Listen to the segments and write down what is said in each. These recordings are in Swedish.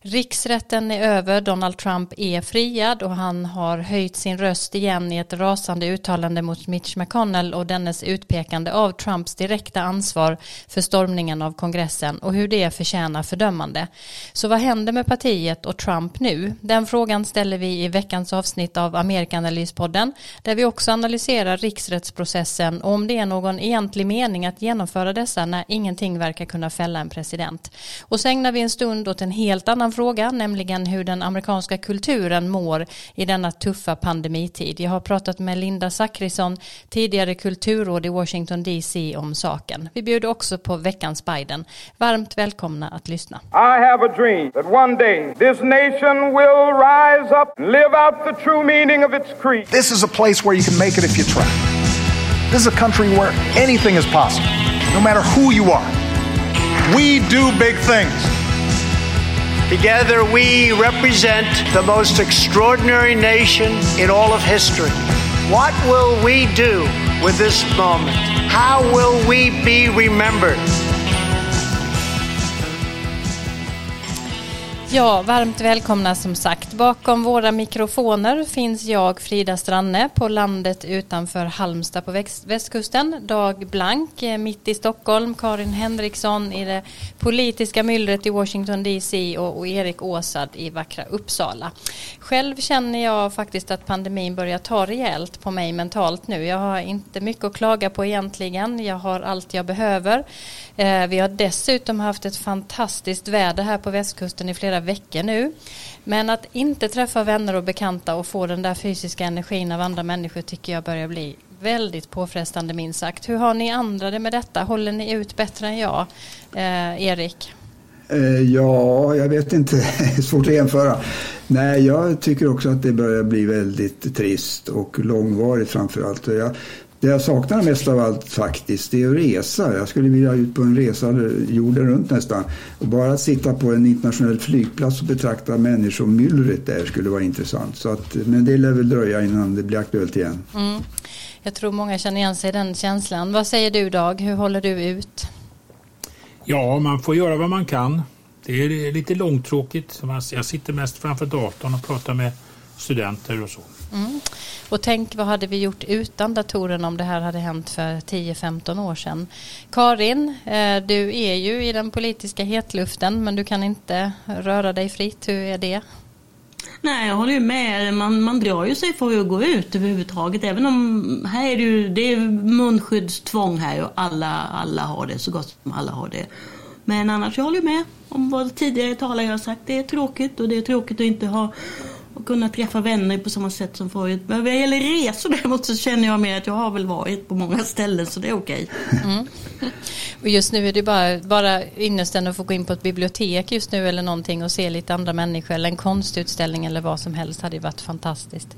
Riksrätten är över, Donald Trump är friad och han har höjt sin röst igen i ett rasande uttalande mot Mitch McConnell och dennes utpekande av Trumps direkta ansvar för stormningen av kongressen och hur det förtjänar fördömande. Så vad händer med partiet och Trump nu? Den frågan ställer vi i veckans avsnitt av Amerikanalyspodden där vi också analyserar riksrättsprocessen och om det är någon egentlig mening att genomföra dessa när ingenting verkar kunna fälla en president. Och så ägnar vi en stund åt en helt annan fråga, nämligen hur den amerikanska kulturen mår i denna tuffa pandemitid. Jag har pratat med Linda Zachrisson, tidigare kulturråd i Washington DC om saken. Vi bjuder också på veckans Biden. Varmt välkomna att lyssna. I have a dream that one day this nation will rise up and live out the true meaning of its creed. This is a place where you can make it if you try. This is a country where anything is possible, no matter who you are. We do big things. Together, we represent the most extraordinary nation in all of history. What will we do with this moment? How will we be remembered? Ja, varmt välkomna som sagt. Bakom våra mikrofoner finns jag, Frida Stranne, på landet utanför Halmstad på västkusten. Dag Blank eh, mitt i Stockholm, Karin Henriksson i det politiska myllret i Washington DC och, och Erik Åsad i vackra Uppsala. Själv känner jag faktiskt att pandemin börjar ta rejält på mig mentalt nu. Jag har inte mycket att klaga på egentligen. Jag har allt jag behöver. Eh, vi har dessutom haft ett fantastiskt väder här på västkusten i flera veckor nu. Men att inte träffa vänner och bekanta och få den där fysiska energin av andra människor tycker jag börjar bli väldigt påfrestande minst sagt. Hur har ni andra det med detta? Håller ni ut bättre än jag? Eh, Erik? Eh, ja, jag vet inte. Svårt att jämföra. Nej, jag tycker också att det börjar bli väldigt trist och långvarigt framför allt. Jag det jag saknar mest av allt faktiskt, det är att resa. Jag skulle vilja ut på en resa jorden runt nästan. Och bara sitta på en internationell flygplats och betrakta människomyllret där skulle vara intressant. Så att, men det lär väl dröja innan det blir aktuellt igen. Mm. Jag tror många känner igen sig i den känslan. Vad säger du Dag? Hur håller du ut? Ja, man får göra vad man kan. Det är lite långtråkigt. Jag sitter mest framför datorn och pratar med studenter och så. Mm. Och tänk vad hade vi gjort utan datorerna om det här hade hänt för 10-15 år sedan. Karin, eh, du är ju i den politiska hetluften men du kan inte röra dig fritt. Hur är det? Nej, jag håller ju med. Man, man drar ju sig för att gå ut överhuvudtaget. Även om här är det ju det är munskyddstvång här och alla, alla har det, så gott som alla har det. Men annars jag håller jag med om vad tidigare talare har sagt. Det är tråkigt och det är tråkigt att inte ha och kunna träffa vänner på samma sätt som förut. Men vad gäller resor däremot så känner jag mer att jag har väl varit på många ställen så det är okej. Mm. Och just nu är det bara, bara ynnesten att få gå in på ett bibliotek just nu eller någonting och se lite andra människor eller en konstutställning eller vad som helst hade ju varit fantastiskt.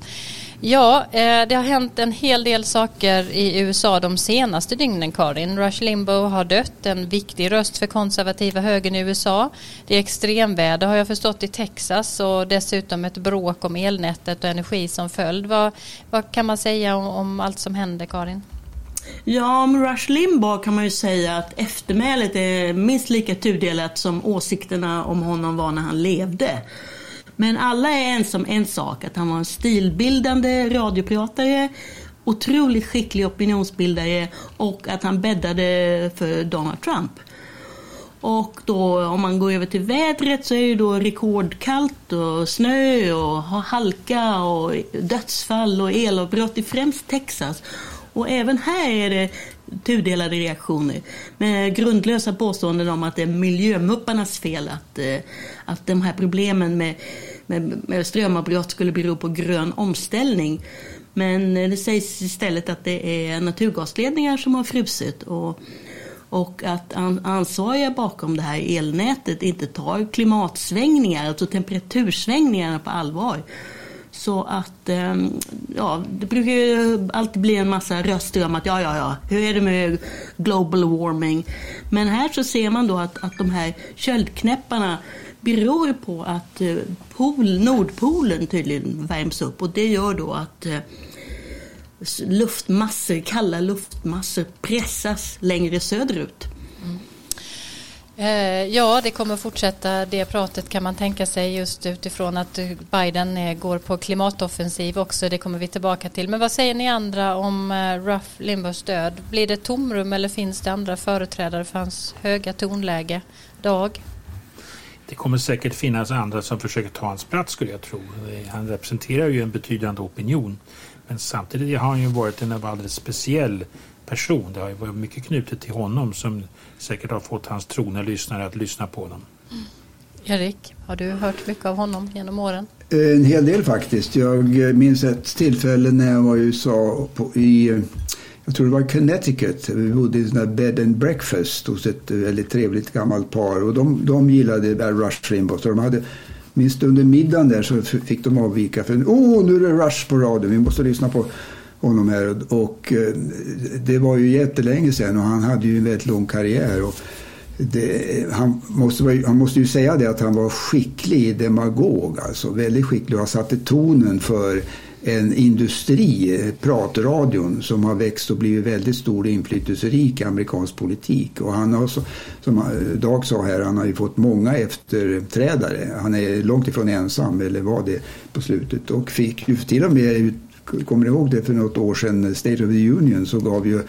Ja, eh, det har hänt en hel del saker i USA de senaste dygnen Karin. Rush Limbaugh har dött, en viktig röst för konservativa högern i USA. Det är extremväder har jag förstått i Texas och dessutom ett bråk om elnätet och energi som följd. Vad, vad kan man säga om, om allt som händer Karin? Ja, om Rush Limbaugh kan man ju säga att eftermälet är minst lika tudelat som åsikterna om honom var när han levde. Men alla är ens om en sak, att han var en stilbildande radiopratare, otroligt skicklig opinionsbildare och att han bäddade för Donald Trump. Och då om man går över till vädret så är det då rekordkallt och snö och halka och dödsfall och elavbrott i främst Texas. Och även här är det tudelade reaktioner med grundlösa påståenden om att det är miljömupparnas fel att, eh, att de här problemen med, med, med strömavbrott skulle bero på grön omställning. Men eh, det sägs istället att det är naturgasledningar som har frusit och, och att ansvariga bakom det här elnätet inte tar klimatsvängningar, alltså temperatursvängningarna på allvar. Så att, ehm, ja, det brukar ju alltid bli en massa röster om att ja, ja, ja, hur är det med global warming? Men här så ser man då att, att de här köldknäpparna beror på att eh, pol, Nordpolen tydligen värms upp och det gör då att eh, luftmassor, kalla luftmassor pressas längre söderut. Mm. Eh, ja, det kommer fortsätta det pratet kan man tänka sig just utifrån att Biden går på klimatoffensiv också. Det kommer vi tillbaka till. Men vad säger ni andra om eh, Ruff Limbaughs död? Blir det tomrum eller finns det andra företrädare för hans höga tonläge? Dag? Det kommer säkert finnas andra som försöker ta hans plats skulle jag tro. Han representerar ju en betydande opinion. Men samtidigt har han ju varit en alldeles speciell person. Det har ju varit mycket knutet till honom som säkert har fått hans trogna lyssnare att lyssna på honom. Mm. Erik, har du hört mycket av honom genom åren? En hel del faktiskt. Jag minns ett tillfälle när jag var i USA på, i jag tror det var Connecticut. Vi bodde i en bed and breakfast hos ett väldigt trevligt gammalt par. Och de, de gillade Rush Limbaugh. Så de hade, minst under middagen där så fick de avvika. För åh, nu är det Rush på radion. Vi måste lyssna på honom här. Och eh, det var ju jättelänge sedan och han hade ju en väldigt lång karriär. Och det, han, måste, han måste ju säga det att han var skicklig demagog. Alltså väldigt skicklig och han satte tonen för en industri, pratradion, som har växt och blivit väldigt stor och inflytelserik i amerikansk politik. Och han har, som Dag sa här, han har ju fått många efterträdare. Han är långt ifrån ensam, eller var det på slutet. Och fick ju till och med, kommer ni ihåg det för något år sedan, State of the Union, så gav ju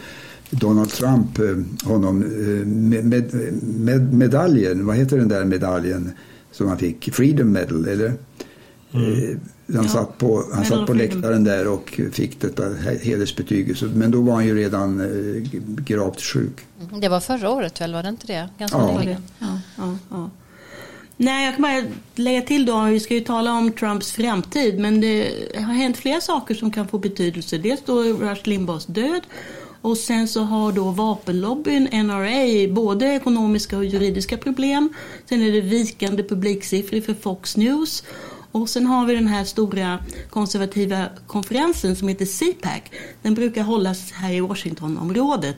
Donald Trump eh, honom eh, med, med, med medaljen, vad heter den där medaljen som han fick? Freedom Medal, eller? Mm. Han ja. satt på, han satt på läktaren där och fick detta hedersbetyg. Men då var han ju redan eh, gravt sjuk. Det var förra året väl, var det inte det? Ganska ja. Ja, ja, ja. Nej, jag kan bara lägga till då, vi ska ju tala om Trumps framtid, men det har hänt flera saker som kan få betydelse. Dels då Rush Limbaughs död och sen så har då vapenlobbyn, NRA, både ekonomiska och juridiska problem. Sen är det vikande publiksiffror för Fox News och sen har vi den här stora konservativa konferensen som heter CPAC. Den brukar hållas här i Washingtonområdet.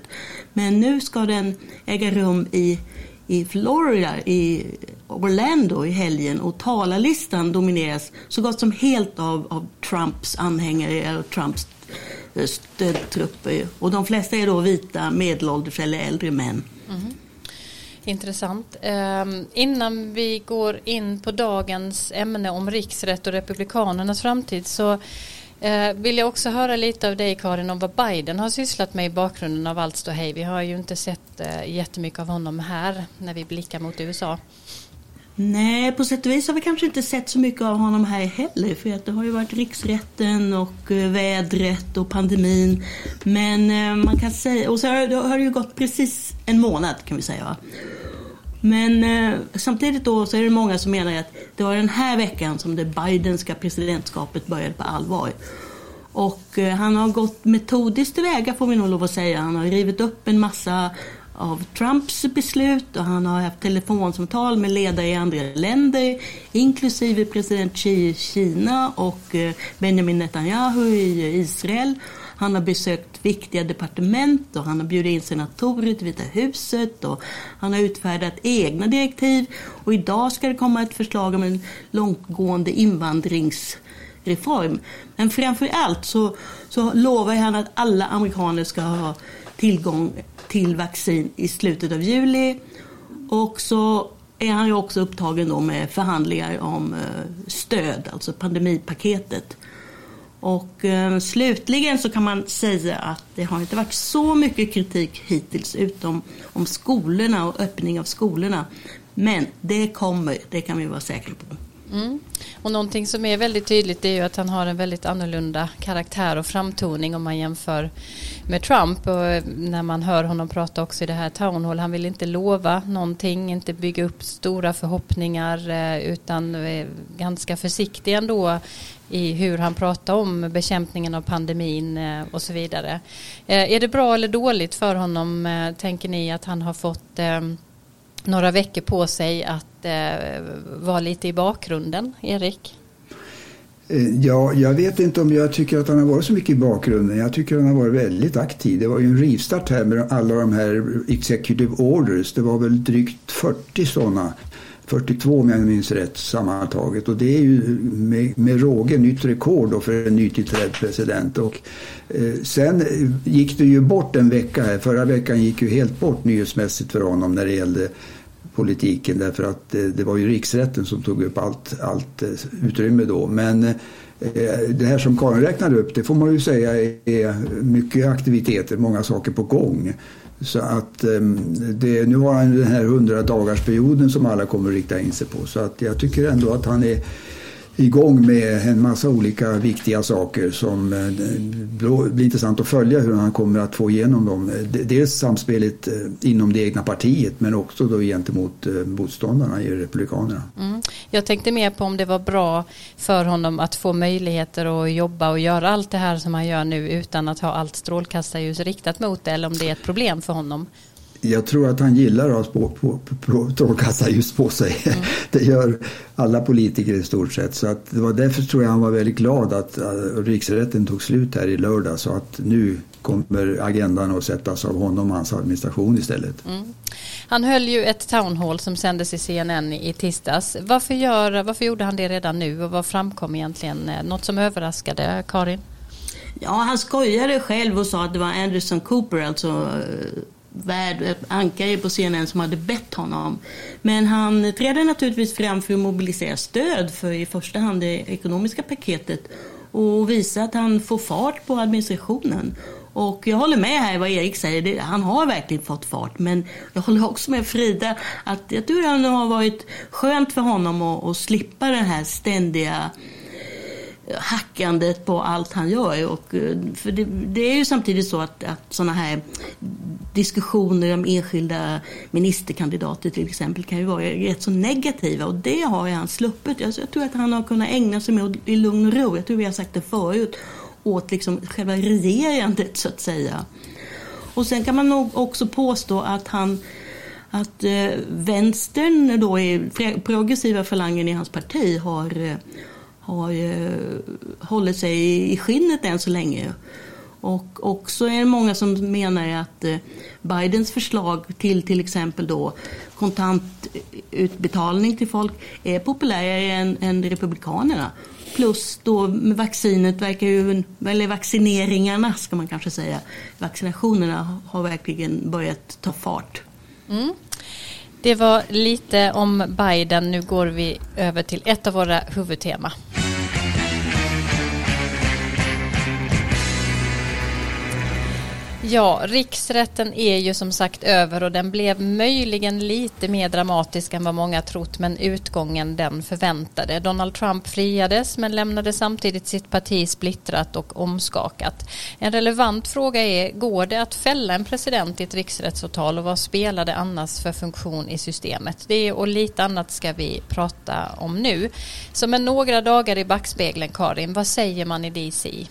Men nu ska den äga rum i, i Florida, i Orlando i helgen. Och talarlistan domineras så gott som helt av, av Trumps anhängare eller Trumps eh, stödtrupper. Och de flesta är då vita, medelålders eller äldre män. Mm. Intressant. Ehm, innan vi går in på dagens ämne om riksrätt och republikanernas framtid så eh, vill jag också höra lite av dig Karin om vad Biden har sysslat med i bakgrunden av allt ståhej. Vi har ju inte sett eh, jättemycket av honom här när vi blickar mot USA. Nej, på sätt och vis har vi kanske inte sett så mycket av honom här heller. För att det har ju varit riksrätten och eh, vädret och pandemin. Men eh, man kan säga, och så har det ju gått precis en månad kan vi säga. Men eh, samtidigt då så är det många som menar att det var den här veckan som det Bidenska presidentskapet började på allvar. Och han har gått metodiskt tillväga får vi nog lov att säga. Han har rivit upp en massa av Trumps beslut och han har haft telefonsamtal med ledare i andra länder inklusive president Xi i Kina och eh, Benjamin Netanyahu i Israel. Han har besökt viktiga departement och han har bjudit in senatorer till Vita huset och han har utfärdat egna direktiv och idag ska det komma ett förslag om en långtgående invandringsreform. Men framför allt så, så lovar han att alla amerikaner ska ha tillgång till vaccin i slutet av juli. Och så är han ju också upptagen då med förhandlingar om eh, stöd, alltså pandemipaketet. Och eh, slutligen så kan man säga att det har inte varit så mycket kritik hittills utom om skolorna och öppning av skolorna. Men det kommer, det kan vi vara säkra på. Mm. Och någonting som är väldigt tydligt är ju att han har en väldigt annorlunda karaktär och framtoning om man jämför med Trump. Och eh, när man hör honom prata också i det här town hall, han vill inte lova någonting, inte bygga upp stora förhoppningar eh, utan är ganska försiktig ändå i hur han pratar om bekämpningen av pandemin och så vidare. Är det bra eller dåligt för honom, tänker ni, att han har fått några veckor på sig att eh, vara lite i bakgrunden, Erik? Eh, ja, jag vet inte om jag tycker att han har varit så mycket i bakgrunden. Jag tycker att han har varit väldigt aktiv. Det var ju en rivstart här med alla de här executive orders. Det var väl drygt 40 sådana. 42 om jag minns rätt sammantaget. Och det är ju med, med råge nytt rekord för en nytillträdd president. Och, eh, sen gick det ju bort en vecka här. Förra veckan gick ju helt bort nyhetsmässigt för honom när det gällde politiken därför att det, det var ju riksrätten som tog upp allt, allt eh, utrymme då. Men eh, Eh, det här som Karin räknade upp, det får man ju säga är mycket aktiviteter, många saker på gång. Så att ehm, det, nu har han den här 100 dagarsperioden som alla kommer att rikta in sig på. Så att jag tycker ändå att han är igång med en massa olika viktiga saker som eh, blir intressant att följa hur han kommer att få igenom dem. Dels samspelet eh, inom det egna partiet men också då gentemot eh, motståndarna i Republikanerna. Mm. Jag tänkte mer på om det var bra för honom att få möjligheter att jobba och göra allt det här som han gör nu utan att ha allt strålkastarljus riktat mot det eller om det är ett problem för honom jag tror att han gillar att ha strålkastarljus på sig. Mm. Det gör alla politiker i stort sett. Så att det var därför tror jag han var väldigt glad att riksrätten tog slut här i lördag. Så att nu kommer agendan att sättas av honom och hans administration istället. Mm. Han höll ju ett town hall som sändes i CNN i tisdags. Varför, gör, varför gjorde han det redan nu och vad framkom egentligen? Något som överraskade Karin? Ja, han skojade själv och sa att det var Anderson Cooper, alltså värd, ankare på CNN som hade bett honom. Men han trädde naturligtvis fram för att mobilisera stöd för i första hand det ekonomiska paketet och visa att han får fart på administrationen. Och jag håller med här vad Erik säger, han har verkligen fått fart. Men jag håller också med Frida att jag tror att det har varit skönt för honom att, att slippa den här ständiga hackandet på allt han gör. Och, eh, för det, det är ju samtidigt så att, att sådana här diskussioner om enskilda ministerkandidater till exempel kan ju vara rätt så negativa och det har han sluppit. Alltså jag tror att han har kunnat ägna sig mer i lugn och ro, jag tror vi har sagt det förut, åt liksom själva regerandet så att säga. Och sen kan man nog också påstå att han att eh, vänstern, då är progressiva falangen i hans parti, har eh, har ju hållit sig i skinnet än så länge. Och också är det många som menar att eh, Bidens förslag till till exempel då kontantutbetalning till folk är populärare än, än Republikanerna. Plus då med vaccinet verkar ju, eller vaccineringarna ska man kanske säga, vaccinationerna har verkligen börjat ta fart. Mm. Det var lite om Biden. Nu går vi över till ett av våra huvudtema. Ja, riksrätten är ju som sagt över och den blev möjligen lite mer dramatisk än vad många trott men utgången den förväntade. Donald Trump friades men lämnade samtidigt sitt parti splittrat och omskakat. En relevant fråga är, går det att fälla en president i ett riksrättsåtal och vad spelar det annars för funktion i systemet? Det och lite annat ska vi prata om nu. Så med några dagar i backspegeln Karin, vad säger man i DC?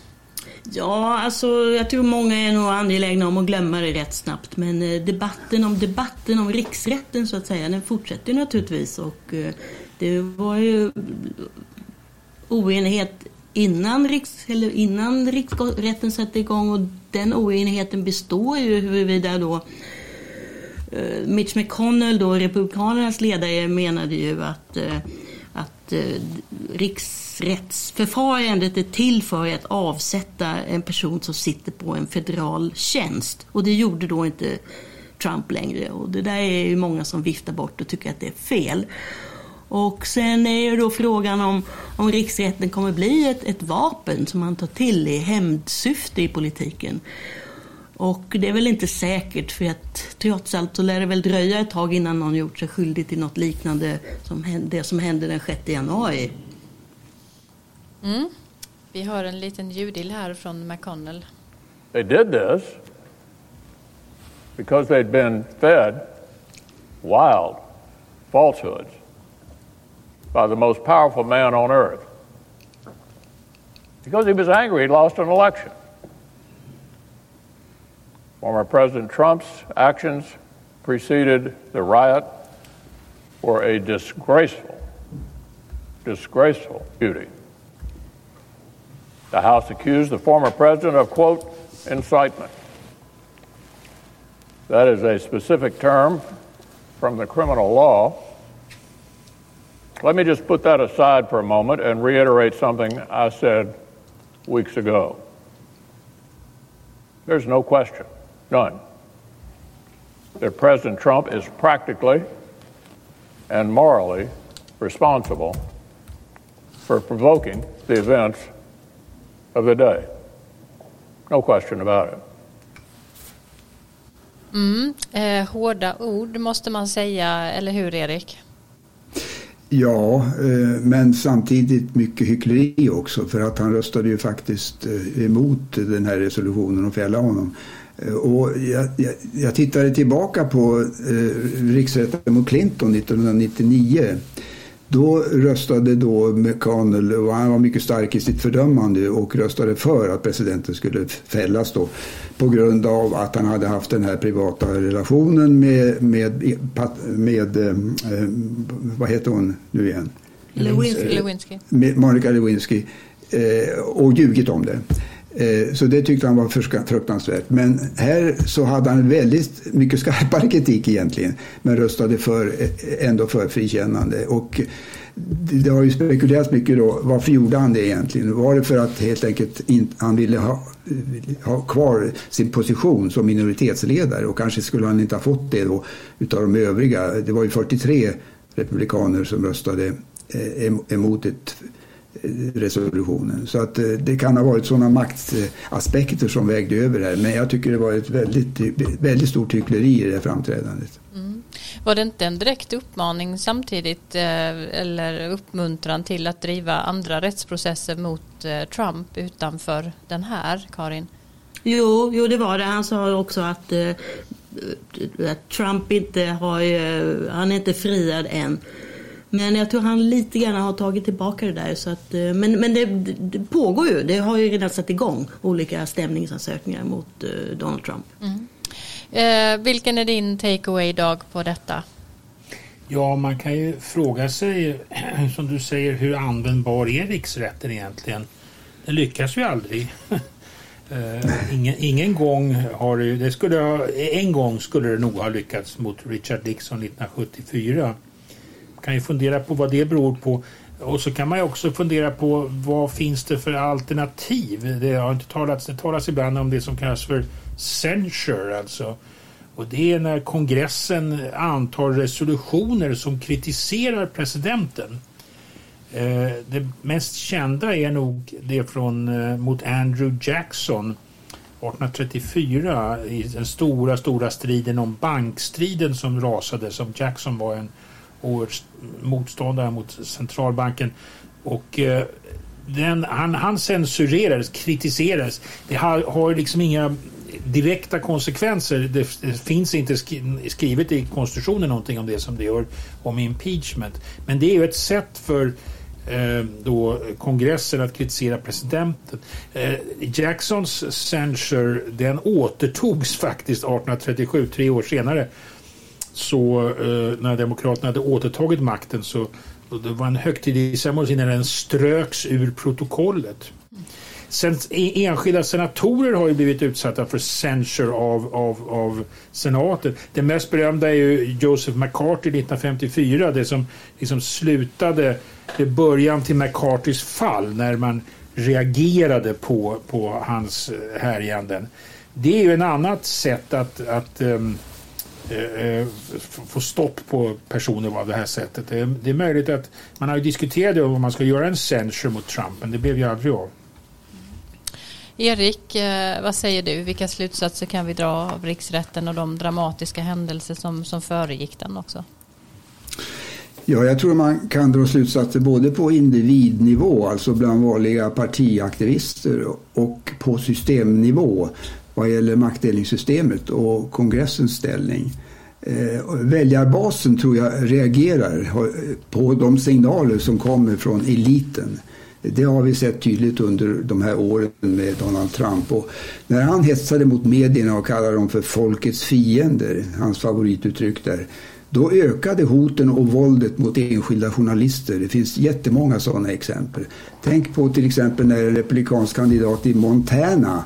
Ja, alltså jag tror många är nog angelägna om att glömma det rätt snabbt. Men eh, debatten om debatten om riksrätten så att säga, den fortsätter naturligtvis. Och eh, det var ju oenighet innan, riks, eller innan riksrätten satte igång och den oenigheten består ju huruvida då eh, Mitch McConnell, då Republikanernas ledare, menade ju att, eh, att eh, riksrättsförfarandet är till för att avsätta en person som sitter på en federal tjänst. Och det gjorde då inte Trump längre. Och det där är ju många som viftar bort och tycker att det är fel. Och sen är ju då frågan om, om riksrätten kommer bli ett, ett vapen som man tar till i hämndsyfte i politiken. Och det är väl inte säkert för att trots allt så lär det väl dröja ett tag innan någon gjort sig skyldig till något liknande som det som hände den 6 januari Mm. Vi har en liten ljudill här från McConnell. They did this because they'd been fed wild falsehoods by the most powerful man on earth. Because he was angry he lost an election. Former President Trump's actions preceded the riot were a disgraceful, disgraceful duty. The House accused the former president of, quote, incitement. That is a specific term from the criminal law. Let me just put that aside for a moment and reiterate something I said weeks ago. There's no question, none, that President Trump is practically and morally responsible for provoking the events of the day. No question about it. Mm, eh, hårda ord måste man säga, eller hur Erik? Ja, eh, men samtidigt mycket hyckleri också för att han röstade ju faktiskt eh, emot den här resolutionen och fälla honom. Eh, och jag, jag, jag tittade tillbaka på eh, riksrätten mot Clinton 1999 då röstade då McConnell, och han var mycket stark i sitt fördömande och röstade för att presidenten skulle fällas då på grund av att han hade haft den här privata relationen med, med, med, eh, vad heter hon nu igen? Lewinsky. Lewinsky. Med Monica Lewinsky eh, och ljugit om det. Eh, så det tyckte han var fruktansvärt. Men här så hade han väldigt mycket skarpare kritik egentligen. Men röstade för, eh, ändå för frikännande. Och det har ju spekulerats mycket då. Varför gjorde han det egentligen? Var det för att helt enkelt in, han ville ha, ha kvar sin position som minoritetsledare? Och kanske skulle han inte ha fått det då utav de övriga. Det var ju 43 republikaner som röstade eh, emot ett resolutionen. Så att eh, det kan ha varit sådana maktaspekter som vägde över här. Men jag tycker det var ett väldigt, väldigt stort hyckleri i det framträdandet. Mm. Var det inte en direkt uppmaning samtidigt eh, eller uppmuntran till att driva andra rättsprocesser mot eh, Trump utanför den här, Karin? Jo, jo det var det. Han sa också att, att Trump inte har, han är inte friad än. Men jag tror han lite grann har tagit tillbaka det där. Så att, eh, men men det, det pågår ju. Det har ju redan satt igång olika stämningsansökningar mot uh, Donald Trump. Mm. Eh, vilken är din takeaway dag på detta? Ja, man kan ju fråga sig, som du säger, hur användbar är riksrätten egentligen? Den lyckas ju aldrig. Uh, ingen, ingen gång har det, det skulle ha, en gång skulle det nog ha lyckats mot Richard Nixon 1974 kan ju fundera på vad det beror på. Och så kan man ju också fundera på vad finns det för alternativ? Det har inte talats, det talas ibland om det som kallas för censure, alltså. Och det är när kongressen antar resolutioner som kritiserar presidenten. Eh, det mest kända är nog det från eh, mot Andrew Jackson 1834 i den stora, stora striden om bankstriden som rasade som Jackson var en oerhört motståndare mot centralbanken. Och eh, den, han, han censurerades, kritiserades. Det har, har liksom inga direkta konsekvenser. Det, det, finns inte skrivet i konstitutionen någonting om det som det gör om impeachment. Men det är ju ett sätt för eh, då kongressen att kritisera presidenten. Eh, Jacksons censure den återtogs faktiskt 1837, tre år senare så eh, när Demokraterna hade återtagit makten så det var en högtidlig ceremoni när den ströks ur protokollet. Sen, e, enskilda senatorer har ju blivit utsatta för censure av, av, av senaten. Det mest berömda är ju Joseph McCarthy 1954, det som liksom slutade det början till McCarthys fall när man reagerade på, på hans eh, härjanden. Det är ju ett annat sätt att, att um, Eh, eh, få stopp på personer av det här sättet. Det är, det är möjligt att man har diskuterat om man ska göra en censure mot Trump men det blev ju aldrig av. Erik, eh, vad säger du? Vilka slutsatser kan vi dra av riksrätten och de dramatiska händelser som, som föregick den också? Ja, jag tror man kan dra slutsatser både på individnivå, alltså bland vanliga partiaktivister och på systemnivå vad gäller maktdelningssystemet och kongressens ställning. Eh, väljarbasen tror jag reagerar på de signaler som kommer från eliten. Det har vi sett tydligt under de här åren med Donald Trump. Och när han hetsade mot medierna och kallade dem för folkets fiender, hans favorituttryck där, då ökade hoten och våldet mot enskilda journalister. Det finns jättemånga sådana exempel. Tänk på till exempel när en republikansk kandidat i Montana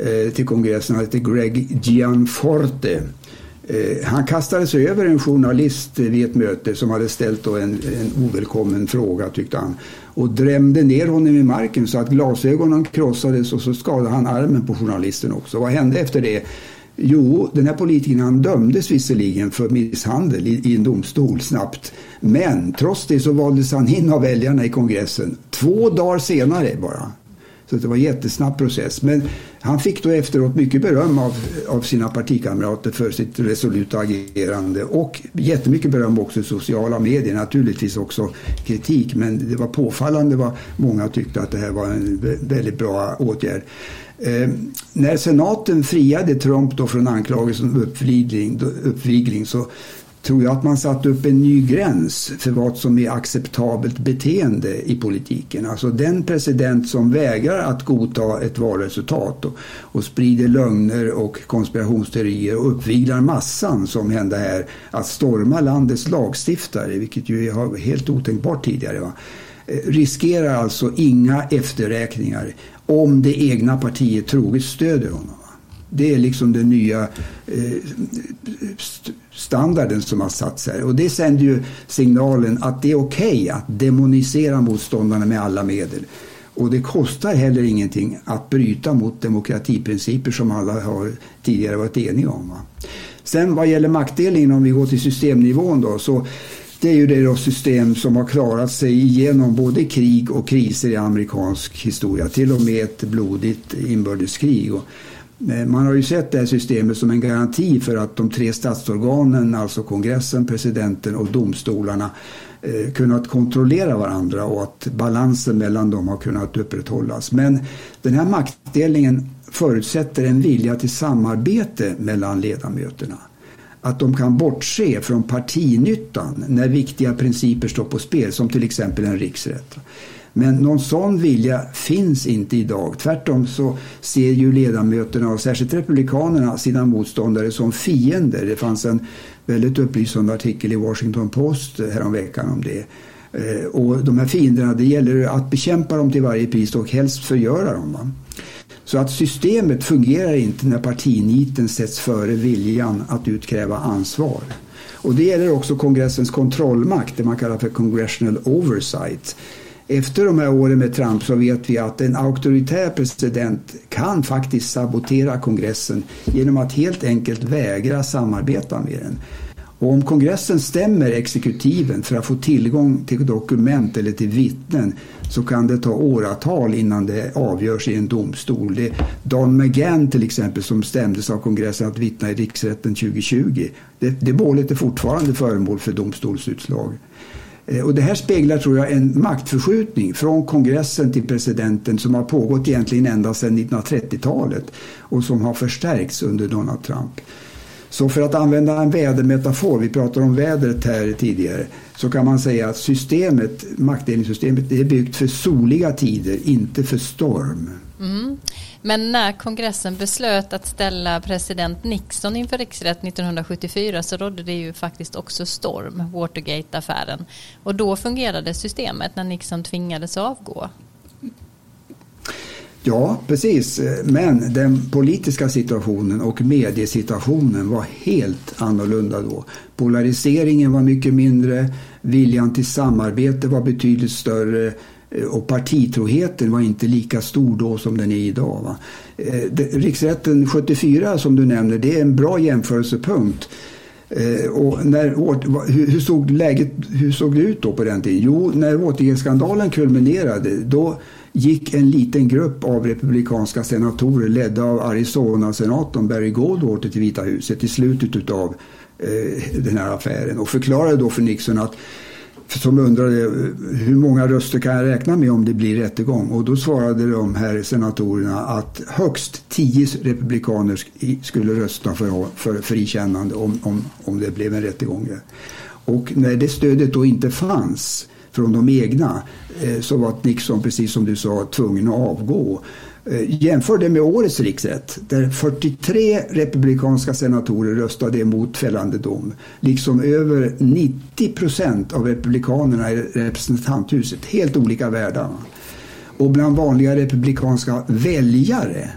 Eh, till kongressen. Han hette Greg Gianforte. Eh, han kastade sig över en journalist vid ett möte som hade ställt en, en ovälkommen fråga tyckte han. Och drämde ner honom i marken så att glasögonen krossades och så skadade han armen på journalisten också. Vad hände efter det? Jo, den här politikern han dömdes visserligen för misshandel i, i en domstol snabbt. Men trots det så valdes han in av väljarna i kongressen två dagar senare bara. Så det var en jättesnabb process. Men han fick då efteråt mycket beröm av, av sina partikamrater för sitt resoluta agerande och jättemycket beröm också i sociala medier. Naturligtvis också kritik, men det var påfallande vad många tyckte att det här var en väldigt bra åtgärd. Eh, när senaten friade Trump då från anklagelsen om uppvigling, uppvigling så tror jag att man satt upp en ny gräns för vad som är acceptabelt beteende i politiken. Alltså den president som vägrar att godta ett valresultat och, och sprider lögner och konspirationsteorier och uppviglar massan som hände här att storma landets lagstiftare, vilket ju är helt otänkbart tidigare. Va? Eh, riskerar alltså inga efterräkningar om det egna partiet troget stöder honom. Det är liksom den nya eh, standarden som har satts här. Och det sänder ju signalen att det är okej okay att demonisera motståndarna med alla medel. Och det kostar heller ingenting att bryta mot demokratiprinciper som alla har tidigare varit eniga om. Va? Sen vad gäller maktdelningen, om vi går till systemnivån då, så det är ju det system som har klarat sig igenom både krig och kriser i amerikansk historia, till och med ett blodigt inbördeskrig. Och Eh, man har ju sett det här systemet som en garanti för att de tre statsorganen, alltså kongressen, presidenten och domstolarna, eh, kunnat kontrollera varandra och att balansen mellan dem har kunnat upprätthållas. Men den här maktdelningen förutsätter en vilja till samarbete mellan ledamöterna. Att de kan bortse från partinyttan när viktiga principer står på spel, som till exempel en riksrätt. Men någon sån vilja finns inte idag. Tvärtom så ser ju ledamöterna och särskilt republikanerna sina motståndare som fiender. Det fanns en väldigt upplysande artikel i Washington Post häromveckan om det. Eh, och de här fienderna, det gäller att bekämpa dem till varje pris och helst förgöra dem. Va? Så att systemet fungerar inte när partiniten sätts före viljan att utkräva ansvar. Och det gäller också kongressens kontrollmakt, det man kallar för congressional oversight efter de här åren med Trump så vet vi att en auktoritär president kan faktiskt sabotera kongressen genom att helt enkelt vägra samarbeta med den. Och om kongressen stämmer exekutiven för att få tillgång till dokument eller till vittnen så kan det ta åratal innan det avgörs i en domstol. Det är Don McGann till exempel som stämdes av kongressen att vittna i riksrätten 2020. Det, det målet är fortfarande föremål för domstolsutslag. Eh, och det här speglar, tror jag, en maktförskjutning från kongressen till presidenten som har pågått egentligen ända sedan 1930-talet och som har förstärkts under Donald Trump. Så för att använda en vädermetafor, vi pratade om vädret här tidigare, så kan man säga att systemet, maktdelningssystemet är byggt för soliga tider, inte för storm. Mm. Men när kongressen beslöt att ställa president Nixon inför riksrätt 1974 så rådde det ju faktiskt också storm, Watergate-affären. Och då fungerade systemet när Nixon tvingades avgå. Ja, precis. Men den politiska situationen och mediesituationen var helt annorlunda då. Polariseringen var mycket mindre, viljan till samarbete var betydligt större Eh, och partitroheten var inte lika stor då som den är idag. Va? Eh, riksrätten 74 som du nämner, det är en bra jämförelsepunkt. Eh, och när, hur, såg läget, hur såg det ut då på den tiden? Jo, när Watergate-skandalen kulminerade då gick en liten grupp av republikanska senatorer ledda av Arizona-senatorn Barry Goldwater till Vita huset i slutet av den här affären och förklarade då för Nixon att som undrade eh, hur många röster kan jag räkna med om det blir rättegång? Och då svarade de här senatorerna att högst tio republikaner skulle rösta för, för frikännande om, om, om det blev en rättegång. Och när det stödet då inte fanns från de egna eh, så var Nixon, precis som du sa, tvungen att avgå. Eh, jämför det med årets riksrätt där 43 republikanska senatorer röstade emot fällande dom. Liksom över 90 procent av republikanerna i representanthuset. Helt olika världar. Och bland vanliga republikanska väljare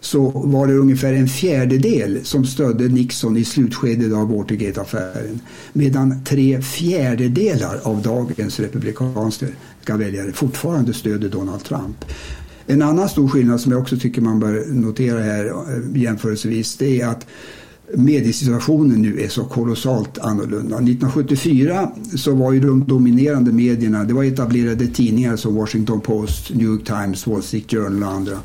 så var det ungefär en fjärdedel som stödde Nixon i slutskedet av Watergate-affären. Medan tre fjärdedelar av dagens republikanska väljare fortfarande stöder Donald Trump. En annan stor skillnad som jag också tycker man bör notera här eh, jämförelsevis det är att mediesituationen nu är så kolossalt annorlunda. 1974 så var ju de dominerande medierna, det var etablerade tidningar som Washington Post, New York Times, Wall Street Journal och andra.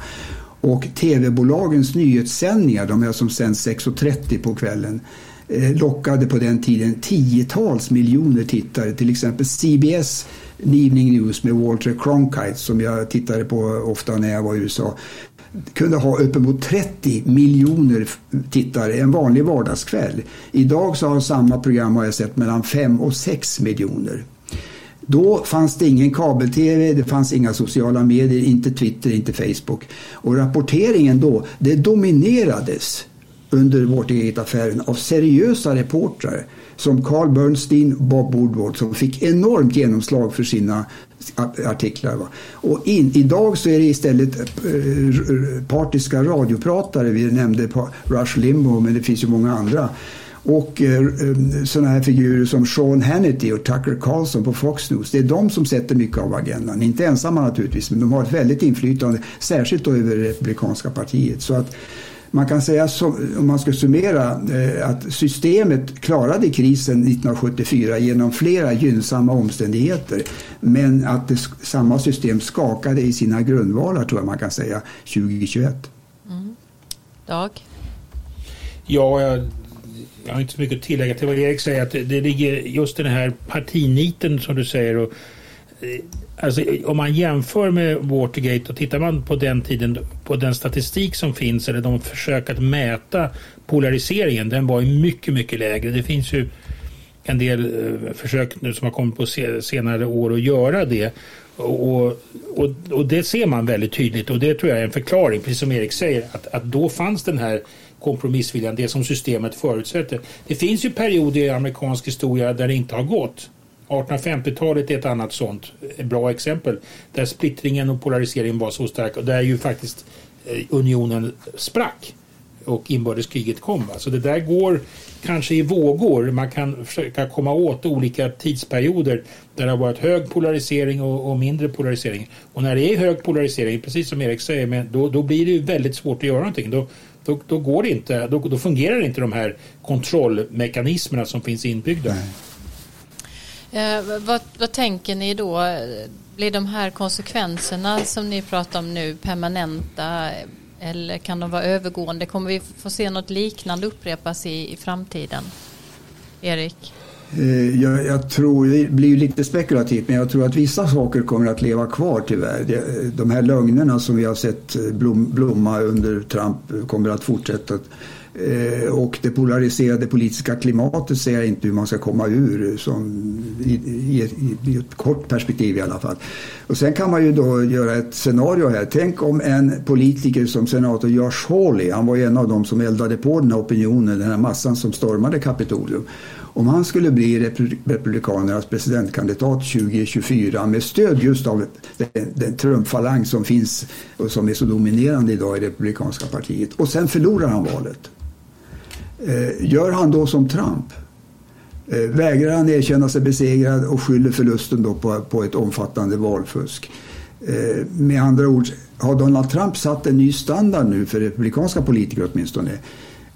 Och tv-bolagens nyhetssändningar, de här som sänds 6.30 på kvällen, eh, lockade på den tiden tiotals miljoner tittare. Till exempel CBS Evening News med Walter Cronkite som jag tittade på ofta när jag var i USA kunde ha uppemot 30 miljoner tittare en vanlig vardagskväll. Idag så har samma program har jag sett mellan 5 och 6 miljoner. Då fanns det ingen kabel-tv, det fanns inga sociala medier, inte Twitter, inte Facebook. Och rapporteringen då, det dominerades under Watergate-affären av seriösa reportrar som Carl Bernstein och Bob Woodward som fick enormt genomslag för sina artiklar. Va? Och in, idag så är det istället eh, partiska radiopratare. Vi nämnde Rush Limbaugh men det finns ju många andra. Och eh, eh sådana här figurer som Sean Hannity och Tucker Carlson på Fox News. Det är de som sätter mycket av agendan. Inte ensamma naturligtvis men de har ett väldigt inflytande. Särskilt då över det republikanska partiet. Så att man kan säga, om man ska summera, eh, att systemet klarade krisen 1974 genom flera gynnsamma omständigheter. Men att det, samma system skakade i sina grundvalar, tror jag man kan säga, 2021. Mm. Dag? Ja, jag, jag har inte så mycket att tillägga till vad Erik säger. Att det, det ligger just den här partiniten som du säger. Och, Alltså, om man jämför med Watergate och tittar man på den tiden på den statistik som finns eller de försök att mäta polariseringen den var ju mycket mycket lägre. Det finns ju en del eh, försök nu som har kommit på senare år att göra det. Och, och, och det ser man väldigt tydligt och det tror jag är en förklaring, precis som Erik säger, att, att då fanns den här kompromissviljan, det som systemet förutsätter. Det finns ju perioder i amerikansk historia där det inte har gått. 1850-talet är ett annat sånt eh, bra exempel där splittringen och polariseringen var så stark och där ju faktiskt eh, unionen sprack och inbördeskriget kom. Så det där går kanske i vågor. Man kan försöka komma åt olika tidsperioder där det har varit hög polarisering och, och mindre polarisering. Och när det är hög polarisering, precis som Erik säger, men då, då blir det ju väldigt svårt att göra någonting. Då, då, då går det inte, då, då fungerar inte de här kontrollmekanismerna som finns inbyggda. Nej. Eh, vad, vad, tänker ni då? Blir de här konsekvenserna som ni pratar om nu permanenta eller kan de vara övergående? Kommer vi få se något liknande upprepas i, i framtiden? Erik? Eh, jag, jag, tror, det blir lite spekulativt, men jag tror att vissa saker kommer att leva kvar tyvärr. De här lögnerna som vi har sett eh, blom, blomma under Trump kommer att fortsätta Eh, och det polariserade politiska klimatet ser jag inte hur man ska komma ur som, i, i, i, ett kort perspektiv i alla fall. Och sen kan man ju då göra ett scenario här. Tänk om en politiker som senator Josh Hawley, han var ju en av dem som eldade på den här opinionen, den här massan som stormade Kapitolium. Om han skulle bli Republikanernas presidentkandidat 2024 med stöd just av den, den Trump-falang som finns och som är så dominerande idag i Republikanska partiet och sen förlorar han valet Eh, gör han då som Trump? Eh, vägrar han erkänna sig besegrad och skyller förlusten då på, på ett omfattande valfusk? Eh, med andra ord, har Donald Trump satt en ny standard nu för republikanska politiker åtminstone?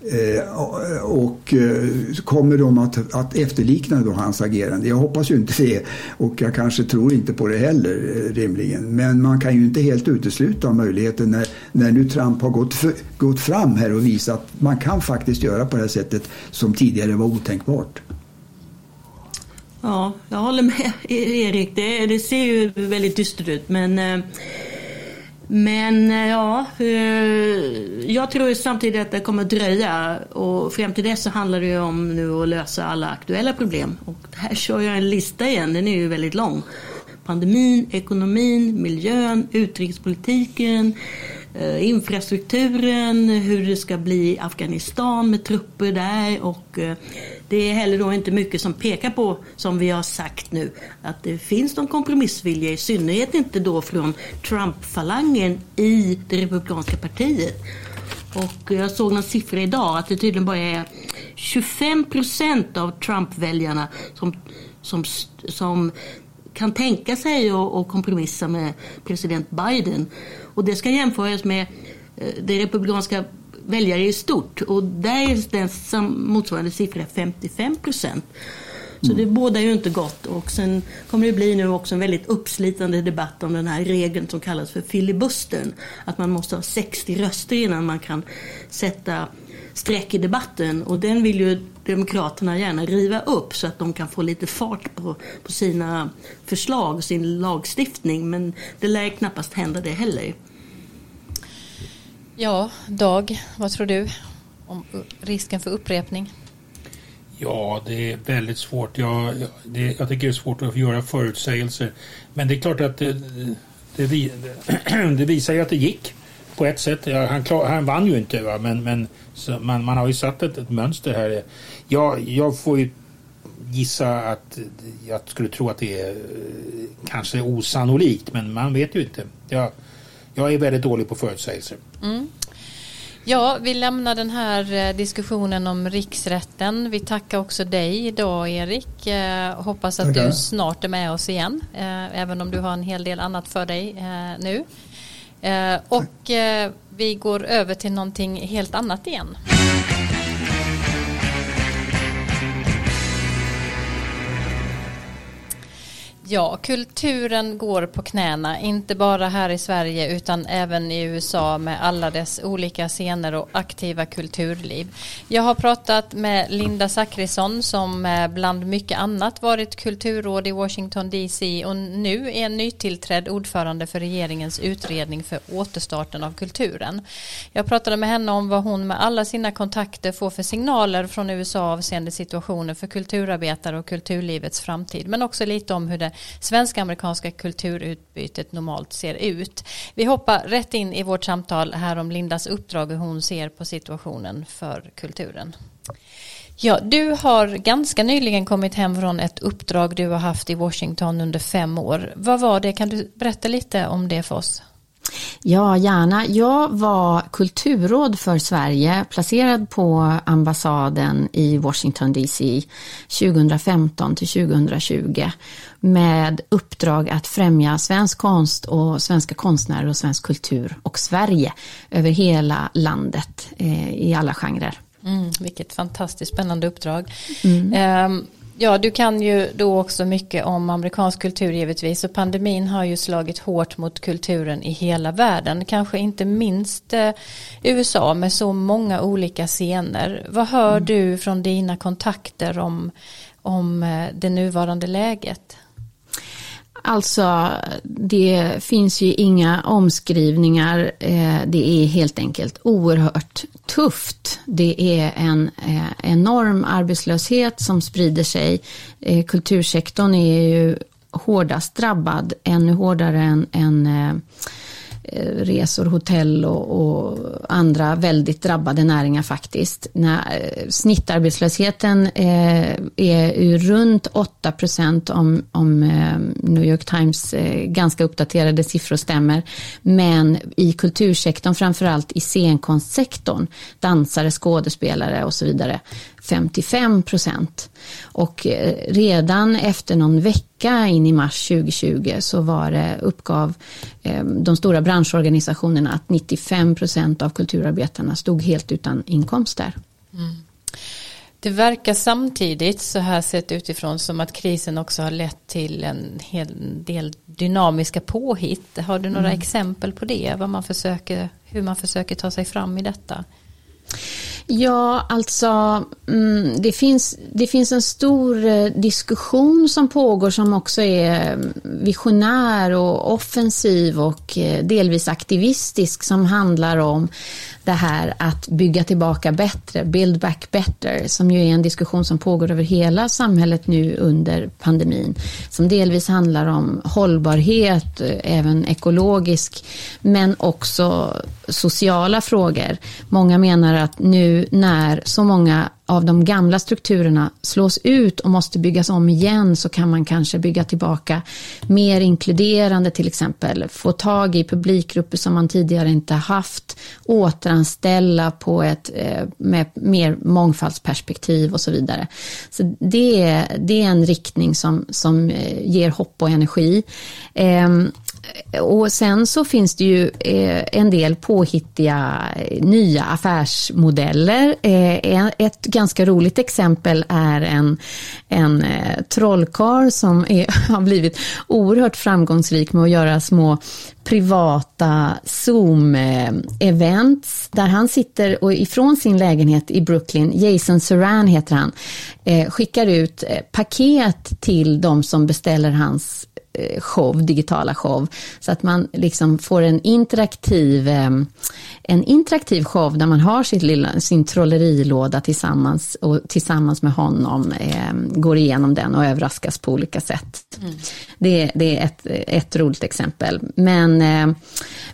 Eh, och eh, kommer de att, att efterlikna då hans agerande? Jag hoppas ju inte det och jag kanske tror inte på det heller eh, rimligen. Men man kan ju inte helt utesluta möjligheten när, när nu Trump har gått, för, gått fram här och visat att man kan faktiskt göra på det här sättet som tidigare var otänkbart. Ja, jag håller med Erik. Det, det ser ju väldigt dystert ut men eh, men eh, ja, eh, jag tror samtidigt att det kommer att dröja och fram till dess så handlar det ju om nu att lösa alla aktuella problem. Och här kör jag en lista igen, den är ju väldigt lång. Pandemin, ekonomin, miljön, utrikespolitiken, eh, infrastrukturen, hur det ska bli i Afghanistan med trupper där och det är heller då inte mycket som pekar på, som vi har sagt nu, att det finns någon kompromissvilja, i synnerhet inte då från Trump-falangen i det republikanska partiet. Och jag såg någon siffra idag att det tydligen bara är 25 procent av Trump-väljarna som, som, som kan tänka sig att kompromissa med president Biden. Och det ska jämföras med eh, det republikanska väljare i stort. Och där är den motsvarande siffra 55 procent. Så det bådar ju inte gott. Och sen kommer det bli nu också en väldigt uppslitande debatt om den här regeln som kallas för filibustern. Att man måste ha 60 röster innan man kan sätta streck i debatten. Och den vill ju Demokraterna gärna riva upp så att de kan få lite fart på, på sina förslag, sin lagstiftning. Men det lär knappast hända det heller. Ja, Dag, vad tror du om risken för upprepning? Ja, det är väldigt svårt. Jag, det, jag tycker det är svårt att göra förutsägelser. Men det är klart att det, det, det visar ju att det gick på ett sätt. Han, klar, han vann ju inte, va? men, men man, man har ju satt ett, ett mönster här. Jag, jag får ju gissa att jag skulle tro att det är eh, kanske osannolikt, men man vet ju inte. Jag, jag är väldigt dålig på förutsägelser. Mm. Ja, vi lämnar den här eh, diskussionen om riksrätten. Vi tackar också dig idag Erik. Eh, hoppas att Tackar. du snart är med oss igen, eh, även om du har en hel del annat för dig nu. Och vi går över till någonting helt annat igen. Ja, kulturen går på knäna, inte bara här i Sverige utan även i USA med alla dess olika scener och aktiva kulturliv. Jag har pratat med Linda Zachrisson som eh, bland mycket annat varit kulturråd i Washington DC och nu är nytillträdd ordförande för regeringens utredning för återstarten av kulturen. Jag pratade med henne om vad hon med alla sina kontakter får för signaler från USA avseende situationen för kulturarbetare och kulturlivets framtid men också lite om hur det svensk-amerikanska kulturutbytet normalt ser ut. Vi hoppar rätt in i vårt samtal här om Lindas uppdrag och hur hon ser på situationen för kulturen. Ja, du har ganska nyligen kommit hem från ett uppdrag du har haft i Washington under fem år. Vad var det? Kan du berätta lite om det för oss? Ja, gärna. Jag var kulturråd för Sverige, placerad på ambassaden i Washington DC 2015 till 2020 med uppdrag att främja svensk konst och svenska konstnärer och svensk kultur och Sverige över hela landet eh, i alla genrer. Mm, vilket fantastiskt spännande uppdrag. Mm. Um, Ja, du kan ju då också mycket om amerikansk kultur givetvis och pandemin har ju slagit hårt mot kulturen i hela världen, kanske inte minst eh, USA med så många olika scener. Vad hör mm. du från dina kontakter om, om eh, det nuvarande läget? Alltså, det finns ju inga omskrivningar. Eh, det är helt enkelt oerhört tufft. Det är en eh, enorm arbetslöshet som sprider sig. Eh, kultursektorn är ju hårdast drabbad, ännu hårdare än, än Eh, Eh, resor, hotell och, och, andra väldigt drabbade näringar faktiskt. När, eh, snittarbetslösheten eh, är runt 8 procent om, om New York Times ganska uppdaterade siffror stämmer. Men i kultursektorn, framförallt i scenkonstsektorn, dansare, skådespelare och så vidare, 55 procent. Och eh, redan efter någon vecka in i mars 2020 så var det, uppgav eh, de stora branschorganisationerna att 95 procent av kulturarbetarna stod helt utan inkomst där. Mm. Det verkar samtidigt så här sett utifrån som att krisen också har lett till en hel del dynamiska påhitt. Har du några mm. exempel på det? Vad man försöker, hur man försöker ta sig fram i detta? Ja, alltså mm, det, finns, det finns en stor eh, diskussion som pågår som också är mm, visionär och offensiv och eh, delvis aktivistisk som handlar om det här att bygga tillbaka bättre, build back better, som ju är en diskussion som pågår över hela samhället nu under pandemin, som delvis handlar om hållbarhet, eh, även ekologisk, men också sociala frågor. Många menar att nu när så många av de gamla strukturerna slås ut och måste byggas om igen så kan man kanske bygga tillbaka mer inkluderande till exempel, få tag i publikgrupper som man tidigare inte haft, återanställa på ett eh, med mer mångfaldsperspektiv och så vidare. Så det är, det är en riktning som, som eh, ger hopp och energi. Ehm, och sen så finns det ju eh, en del påhittiga eh, nya affärsmodeller. Eh, ett ganska roligt exempel är en, en trollkarl som är, har blivit oerhört framgångsrik med att göra små privata Zoom-events där han sitter och ifrån sin lägenhet i Brooklyn, Jason Saran heter han, skickar ut paket till de som beställer hans Eh, show, digitala show. Så att man liksom får en interaktiv, eh, en interaktiv show där man har sitt lilla, sin trollerilåda tillsammans och tillsammans med honom eh, går igenom den och överraskas på olika sätt. Mm. Det, det, är ett, ett roligt exempel. Men, eh,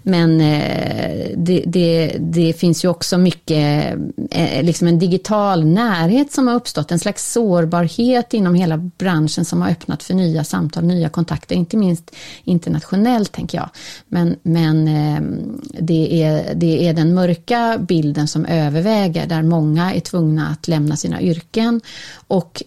men eh, det, det, det, finns ju också mycket, eh, liksom en digital närhet som har uppstått, en slags sårbarhet inom hela branschen som har öppnat för nya samtal, nya kontakter inte minst internationellt tänker jag. Men, men det, är, det är den mörka bilden som överväger där många är tvungna att lämna sina yrken. Och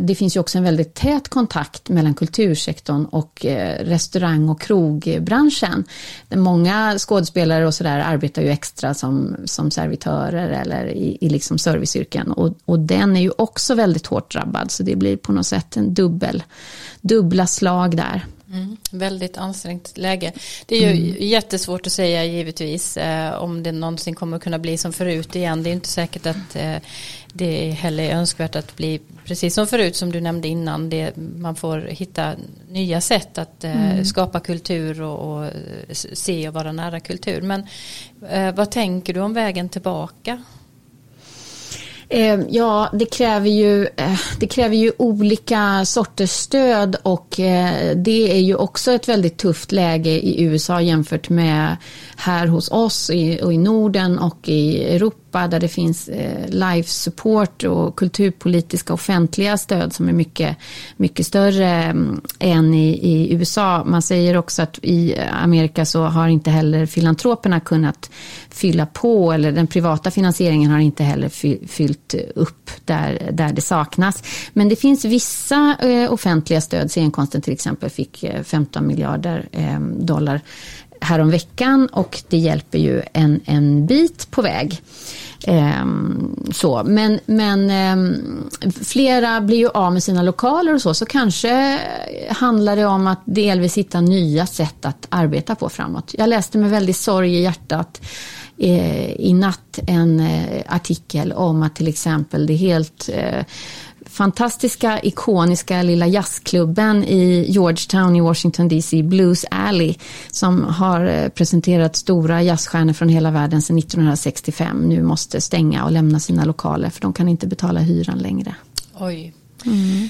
det finns ju också en väldigt tät kontakt mellan kultursektorn och eh, restaurang och krogbranschen. Många skådespelare och sådär arbetar ju extra som, som servitörer eller i, i liksom serviceyrken och, och den är ju också väldigt hårt drabbad så det blir på något sätt en dubbel, dubbla slag där. Mm, väldigt ansträngt läge. Det är ju mm. jättesvårt att säga givetvis eh, om det någonsin kommer kunna bli som förut igen. Det är inte säkert att eh, det heller är önskvärt att bli precis som förut som du nämnde innan. Det, man får hitta nya sätt att eh, mm. skapa kultur och, och, se och vara nära kultur. Men eh, vad tänker du om vägen tillbaka? Eh, ja, det kräver, ju, eh, det kräver ju olika sorters stöd och eh, det är ju också ett väldigt tufft läge i USA jämfört med här hos oss och i Norden och i Europa där det finns eh, live support och kulturpolitiska offentliga stöd som är mycket, mycket större mm, än i, i USA. Man säger också att i Amerika så har inte heller filantroperna kunnat fylla på eller den privata finansieringen har inte heller fyllt upp där, där det saknas. Men det finns vissa eh, offentliga stöd, scenkonsten till exempel fick 15 eh, miljarder eh, dollar häromveckan och det hjälper ju en, en bit på väg. Um, så. Men, men um, flera blir ju av med sina lokaler och så, så kanske handlar det om att delvis hitta nya sätt att arbeta på framåt. Jag läste med väldigt sorg i hjärtat eh, i natt en eh, artikel om att till exempel det helt eh, fantastiska, ikoniska lilla jazzklubben i Georgetown i Washington DC, Blues Alley, som har eh, presenterat stora jazzstjärnor från hela världen sedan 1965, nu måste stänga och lämna sina lokaler för de kan inte betala hyran längre. Oj. Mm.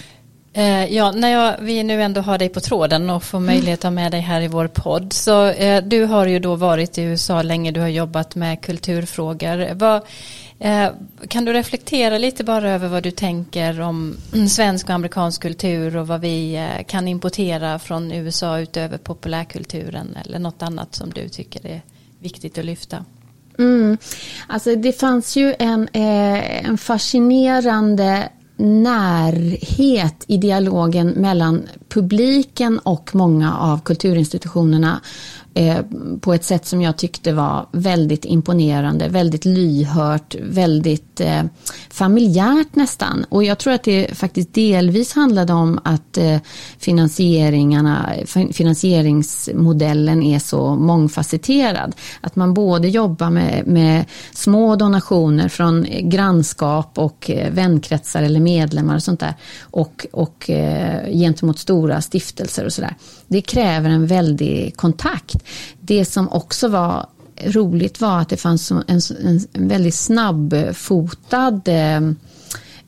Eh, ja, när jag, vi nu ändå har dig på tråden och får möjlighet att ha med dig här i vår podd. Så eh, du har ju då varit i USA länge, du har jobbat med kulturfrågor. Vad, Eh, kan du reflektera lite bara över vad du tänker om svensk och amerikansk kultur och vad vi eh, kan importera från USA utöver populärkulturen eller något annat som du tycker är viktigt att lyfta? Mm. Alltså det fanns ju en, eh, en fascinerande närhet i dialogen mellan publiken och många av kulturinstitutionerna Eh, på ett sätt som jag tyckte var väldigt imponerande, väldigt lyhört, väldigt eh, familjärt nästan. Och jag tror att det faktiskt delvis handlade om att eh, finansieringarna, finansieringsmodellen är så mångfacetterad. Att man både jobbar med, med små donationer från grannskap och eh, vänkretsar eller medlemmar och sånt där och, och eh, gentemot stora stiftelser och sådär. Det kräver en väldig kontakt. Det som också var roligt var att det fanns en, en, en väldigt snabbfotad eh,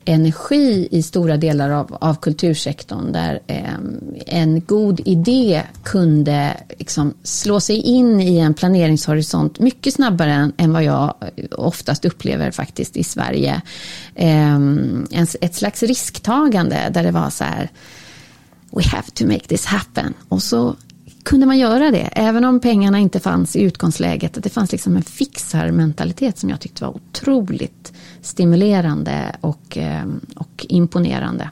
energi i stora delar av, av kultursektorn där eh, en god idé kunde liksom slå sig in i en planeringshorisont mycket snabbare än, än vad jag oftast upplever faktiskt i Sverige. Eh, en, ett slags risktagande där det var så här We have to make this happen. Och så kunde man göra det, även om pengarna inte fanns i utgångsläget. Att det fanns liksom en fixarmentalitet som jag tyckte var otroligt stimulerande och, eh, och imponerande.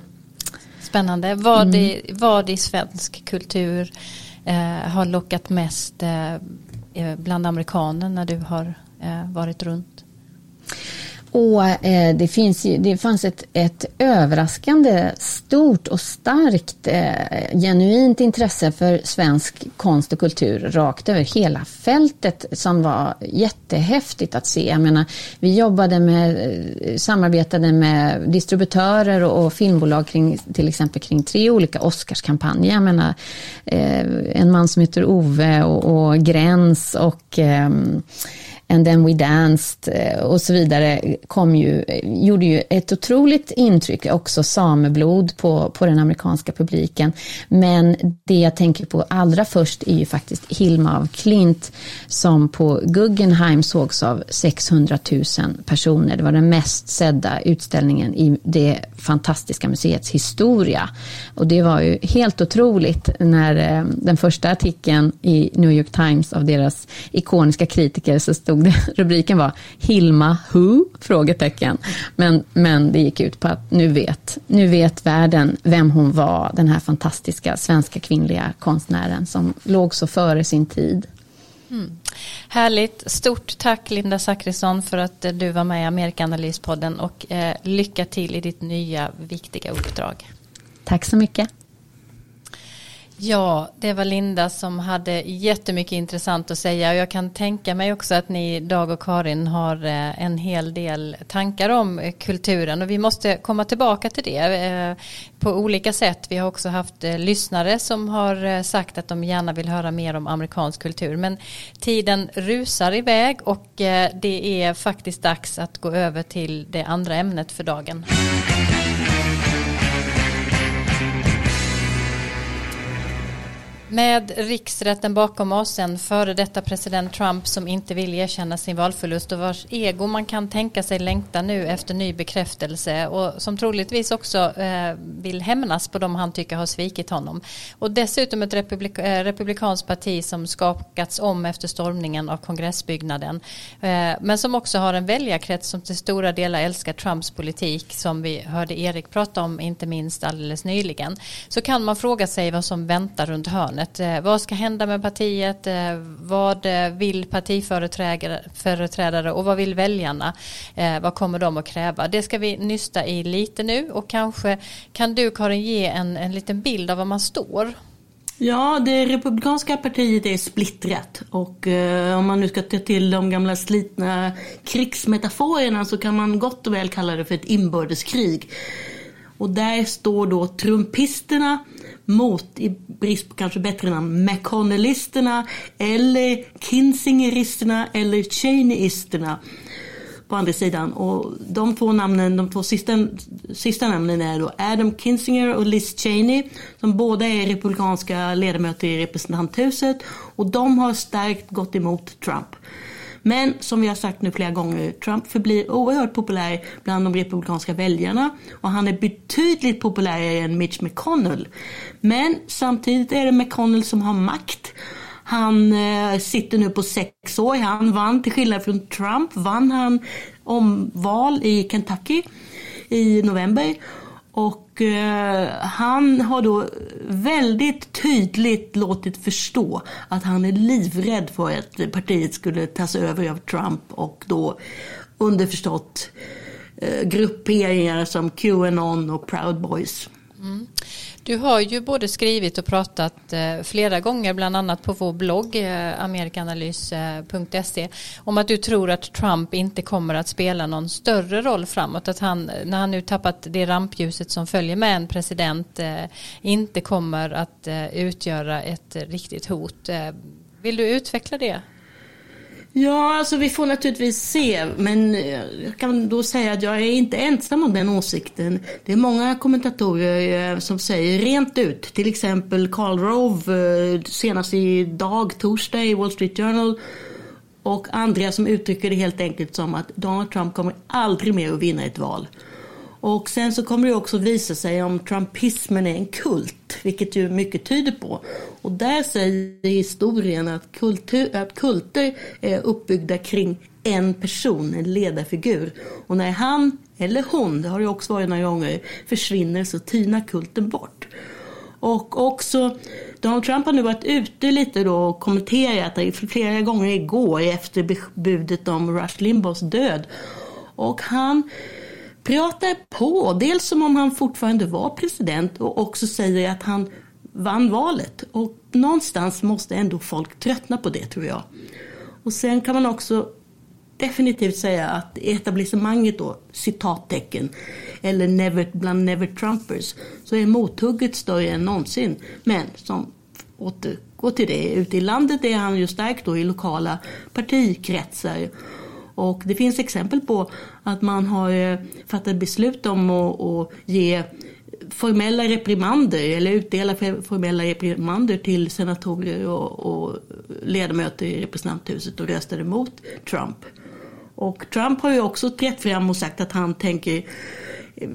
Spännande. Vad, mm. i, vad i svensk kultur eh, har lockat mest eh, eh, bland amerikaner när du har eh, varit runt? Och eh, det, finns ju, det fanns ett, ett överraskande stort och starkt eh, genuint intresse för svensk konst och kultur rakt över hela fältet som var jättehäftigt att se. Jag menar, vi jobbade med, eh, samarbetade med distributörer och, och filmbolag kring till exempel kring tre olika Oscarskampanjer. Jag menar, eh, en man som heter Ove och, och Gräns och ehm, And then we danced eh, och så vidare kom ju, gjorde ju ett otroligt intryck, också sameblod på, på den amerikanska publiken. Men det jag tänker på allra först är ju faktiskt Hilma av Klint som på Guggenheim sågs av 600 000 personer. Det var den mest sedda utställningen i det fantastiska museets historia. Och det var ju helt otroligt när eh, den första artikeln i New York Times av deras ikoniska kritiker så stod det, rubriken var Hilma Who? Frågetecken. Men, men det gick ut på att nu vet, nu vet världen vem hon var, den här fantastiska svenska kvinnliga konstnären som låg så före sin tid. Mm. Härligt. Stort tack Linda Zachrisson för att du var med i Amerikanalyspodden och eh, lycka till i ditt nya viktiga uppdrag. Tack så mycket. Ja, det var Linda som hade jättemycket intressant att säga och jag kan tänka mig också att ni, Dag och Karin, har eh, en hel del tankar om kulturen och vi måste komma tillbaka till det eh, på olika sätt. Vi har också haft eh, lyssnare som har sagt att de gärna vill höra mer om amerikansk kultur men tiden rusar iväg och det är faktiskt dags att gå över till det andra ämnet för dagen. Med riksrätten bakom oss, en före detta president Trump som inte vill erkänna sin valförlust och vars ego man kan tänka sig längta nu efter ny bekräftelse och som troligtvis också eh, vill hämnas på de han tycker har svikit honom. Och dessutom ett republik eh, republikanskt parti som skakats om efter stormningen av kongressbyggnaden. Eh, men som också har en väljarkrets som till stora delar älskar Trumps politik som vi hörde Erik prata om inte minst alldeles nyligen. Så kan man fråga sig vad som väntar runt hörnet ämnet. Eh, vad ska hända med partiet? Eh, vad eh, vill partiföreträdare och vad vill väljarna? Vad kommer de att kräva? Det ska vi nysta i lite nu och kanske kan du Karin ge en, en liten bild av var man står? Ja, det republikanska partiet är splittrat och eh, om man nu ska ta till de gamla slitna krigsmetaforerna så kan man gott och väl kalla det för ett inbördeskrig. Och där står då trumpisterna mot, i brist på kanske bättre namn, McConnellisterna eller Kinsingeristerna eller Cheneyisterna på andra sidan. Och de två namnen, de två sista, sista namnen är då Adam Kinzinger och Liz Cheney som båda är republikanska ledamöter i representanthuset och de har starkt gått emot Trump. Men som vi har sagt nu flera gånger, Trump förblir oerhört populär bland de republikanska väljarna och han är betydligt populärare än Mitch McConnell. Men samtidigt är det McConnell som har makt. Han eh, sitter nu på sex år. Han vann, till skillnad från Trump, vann han omval i Kentucky i november. Och eh, han har då väldigt tydligt låtit förstå att han är livrädd för att partiet skulle tas över av Trump och då underförstått eh, grupperingar som Qanon och Proud Boys. Mm. Du har ju både skrivit och pratat eh, flera gånger, bland annat på vår blogg eh, amerikanalys.se, eh, om att du tror att Trump inte kommer att spela någon större roll framåt. Att han, när han nu tappat det rampljuset som följer med en president, inte kommer att utgöra ett riktigt hot. Vill du utveckla det? Ja, alltså vi får naturligtvis se, men jag kan då säga att jag är inte ensam om den åsikten. Det är många kommentatorer eh, som säger rent ut, till exempel Karl Rove eh, senast i dag, torsdag i Wall Street Journal och andra som uttrycker det helt enkelt som att Donald Trump kommer aldrig mer att vinna ett val. Och sen så kommer det också visa sig om trumpismen är en kult, vilket ju mycket tyder på. Och där säger historien att, kultur, att kulter är uppbyggda kring en person, en ledarfigur. Och när han, eller hon, det har det också varit några gånger, försvinner så tinar kulten bort. Och också Donald Trump har nu varit ute lite då och kommenterat flera gånger igår efter budet om Rush Limbaughs död. Och han pratar på, dels som om han fortfarande var president och också säger att han vann valet. Och någonstans måste ändå folk tröttna på det tror jag. Och sen kan man också definitivt säga att etablissemanget då, citattecken, eller never, bland never Trumpers, så är mothugget större än någonsin. Men som återgår till det, ute i landet är han ju stark då i lokala partikretsar. Och det finns exempel på att man har eh, fattat beslut om att, ge formella reprimander eller utdela formella reprimander till senatorer och, och ledamöter i representanthuset och röstade emot Trump. Och Trump har ju också trätt fram och sagt att han tänker eh,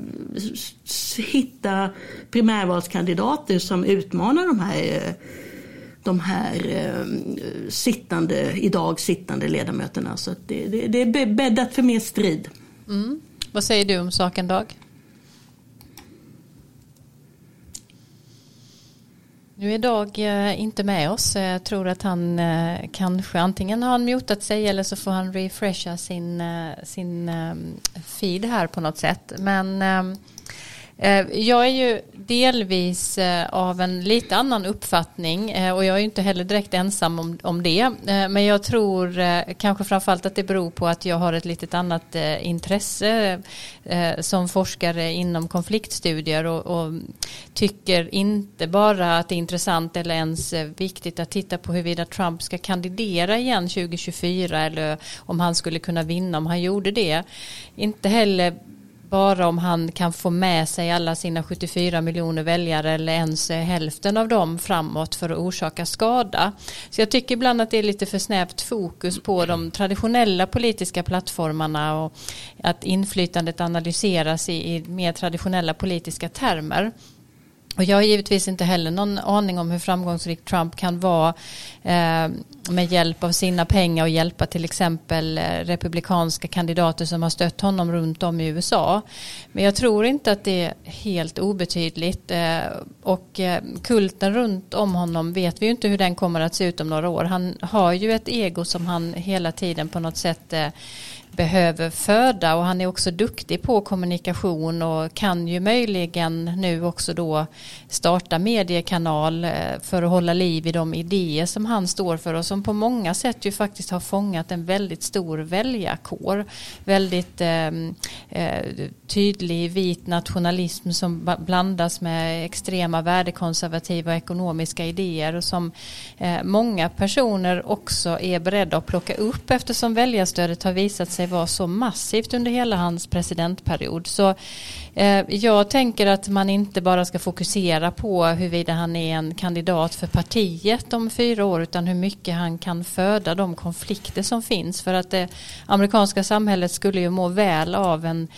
hitta primärvalskandidater som utmanar de här eh, de här eh, sittande, idag sittande ledamöterna. Så det, det, det är bäddat för mer strid. Mm. Vad säger du om saken Dag? Nu är Dag eh, inte med oss. Eh, jag tror att han eh, kanske antingen har han mutat sig eller så får han refresha sin, sin feed här på något sätt. Men Eh, Eh, jag är ju delvis eh, av en lite annan uppfattning eh, och jag är inte heller direkt ensam om, om det. Men jag tror kanske framförallt att det beror på att jag har ett litet annat intresse som forskare inom konfliktstudier och, och tycker inte bara att det är intressant eller ens viktigt att titta på huruvida Trump ska kandidera igen 2024 eller om han skulle kunna vinna om han gjorde det. Inte heller bara om han kan få med sig alla sina 74 miljoner väljare eller ens hälften av dem framåt för att orsaka skada. Så jag tycker ibland att det är lite för snävt fokus på de traditionella politiska plattformarna och att inflytandet analyseras i, i mer traditionella politiska termer. Och jag har givetvis inte heller någon aning om hur framgångsrik Trump kan vara eh, med hjälp av sina pengar och hjälpa till exempel eh, republikanska kandidater som har stött honom runt om i USA. Men jag tror inte att det är helt obetydligt eh, och eh, kulten runt om honom vet vi ju inte hur den kommer att se ut om några år. Han har ju ett ego som han hela tiden på något sätt eh, behöver föda och han är också duktig på kommunikation och kan ju möjligen nu också då starta mediekanal eh, för att hålla liv i de idéer som han står för och som på många sätt ju faktiskt har fångat en väldigt stor väljarkår. Väldigt ehm, eh, tydlig vit nationalism som blandas med extrema värdekonservativa och ekonomiska idéer och som eh, många personer också är beredda att plocka upp eftersom väljarstödet har visat sig var så massivt under hela hans presidentperiod. Så eh, jag tänker att man inte bara ska fokusera på huruvida han är en kandidat för partiet om fyra år utan hur mycket han kan föda de konflikter som finns. För att det amerikanska samhället skulle ju må väl av en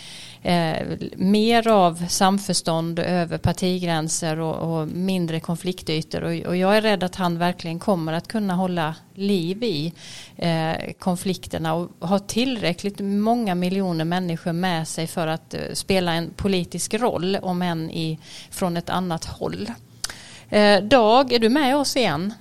Eh, mer av samförstånd över partigränser och, och mindre konfliktytor och, och, jag är rädd att han verkligen kommer att kunna hålla liv i eh, konflikterna och ha tillräckligt många miljoner människor med sig för att eh, spela en politisk roll om än i, från ett annat håll. Eh, Dag, är du med oss igen?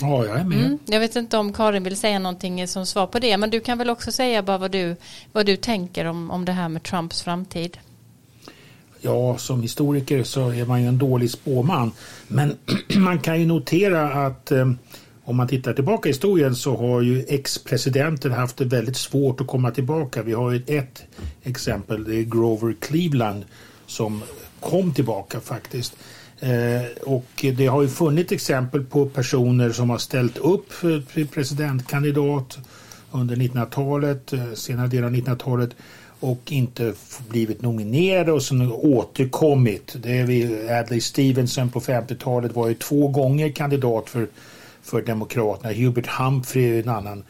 Ja, jag är med. Mm. Jag vet inte om Karin vill säga någonting som svar på det, men du kan väl också säga bara vad du, vad du tänker om, om det här med Trumps framtid. Ja, som historiker så är man ju en dålig spåman. Men man kan ju notera att eh, om man tittar tillbaka i historien så har ju ex-presidenter haft det väldigt svårt att komma tillbaka. Vi har ju ett exempel, det är Grover Cleveland som kom tillbaka faktiskt. Eh, och det har ju funnits exempel på personer som har ställt upp för presidentkandidat under 1900-talet, eh, senare delen av 1900-talet och inte blivit nominerade och sen återkommit. Det är vi, Adlai Stevenson på 50-talet var ju två gånger kandidat för, för Demokraterna. Hubert Humphrey är en annan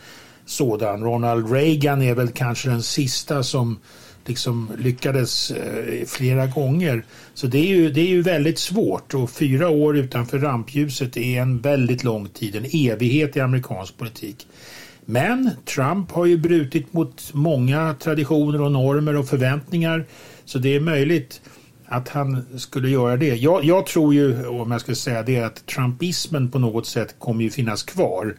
sådan. Ronald Reagan är väl kanske den sista som liksom lyckades eh, flera gånger. Så det är, ju, det är ju väldigt svårt och fyra år utanför rampljuset är en väldigt lång tid, en evighet i amerikansk politik. Men Trump har ju brutit mot många traditioner och normer och förväntningar så det är möjligt att han skulle göra det. Jag, jag tror ju, om jag ska säga det, att trumpismen på något sätt kommer ju finnas kvar.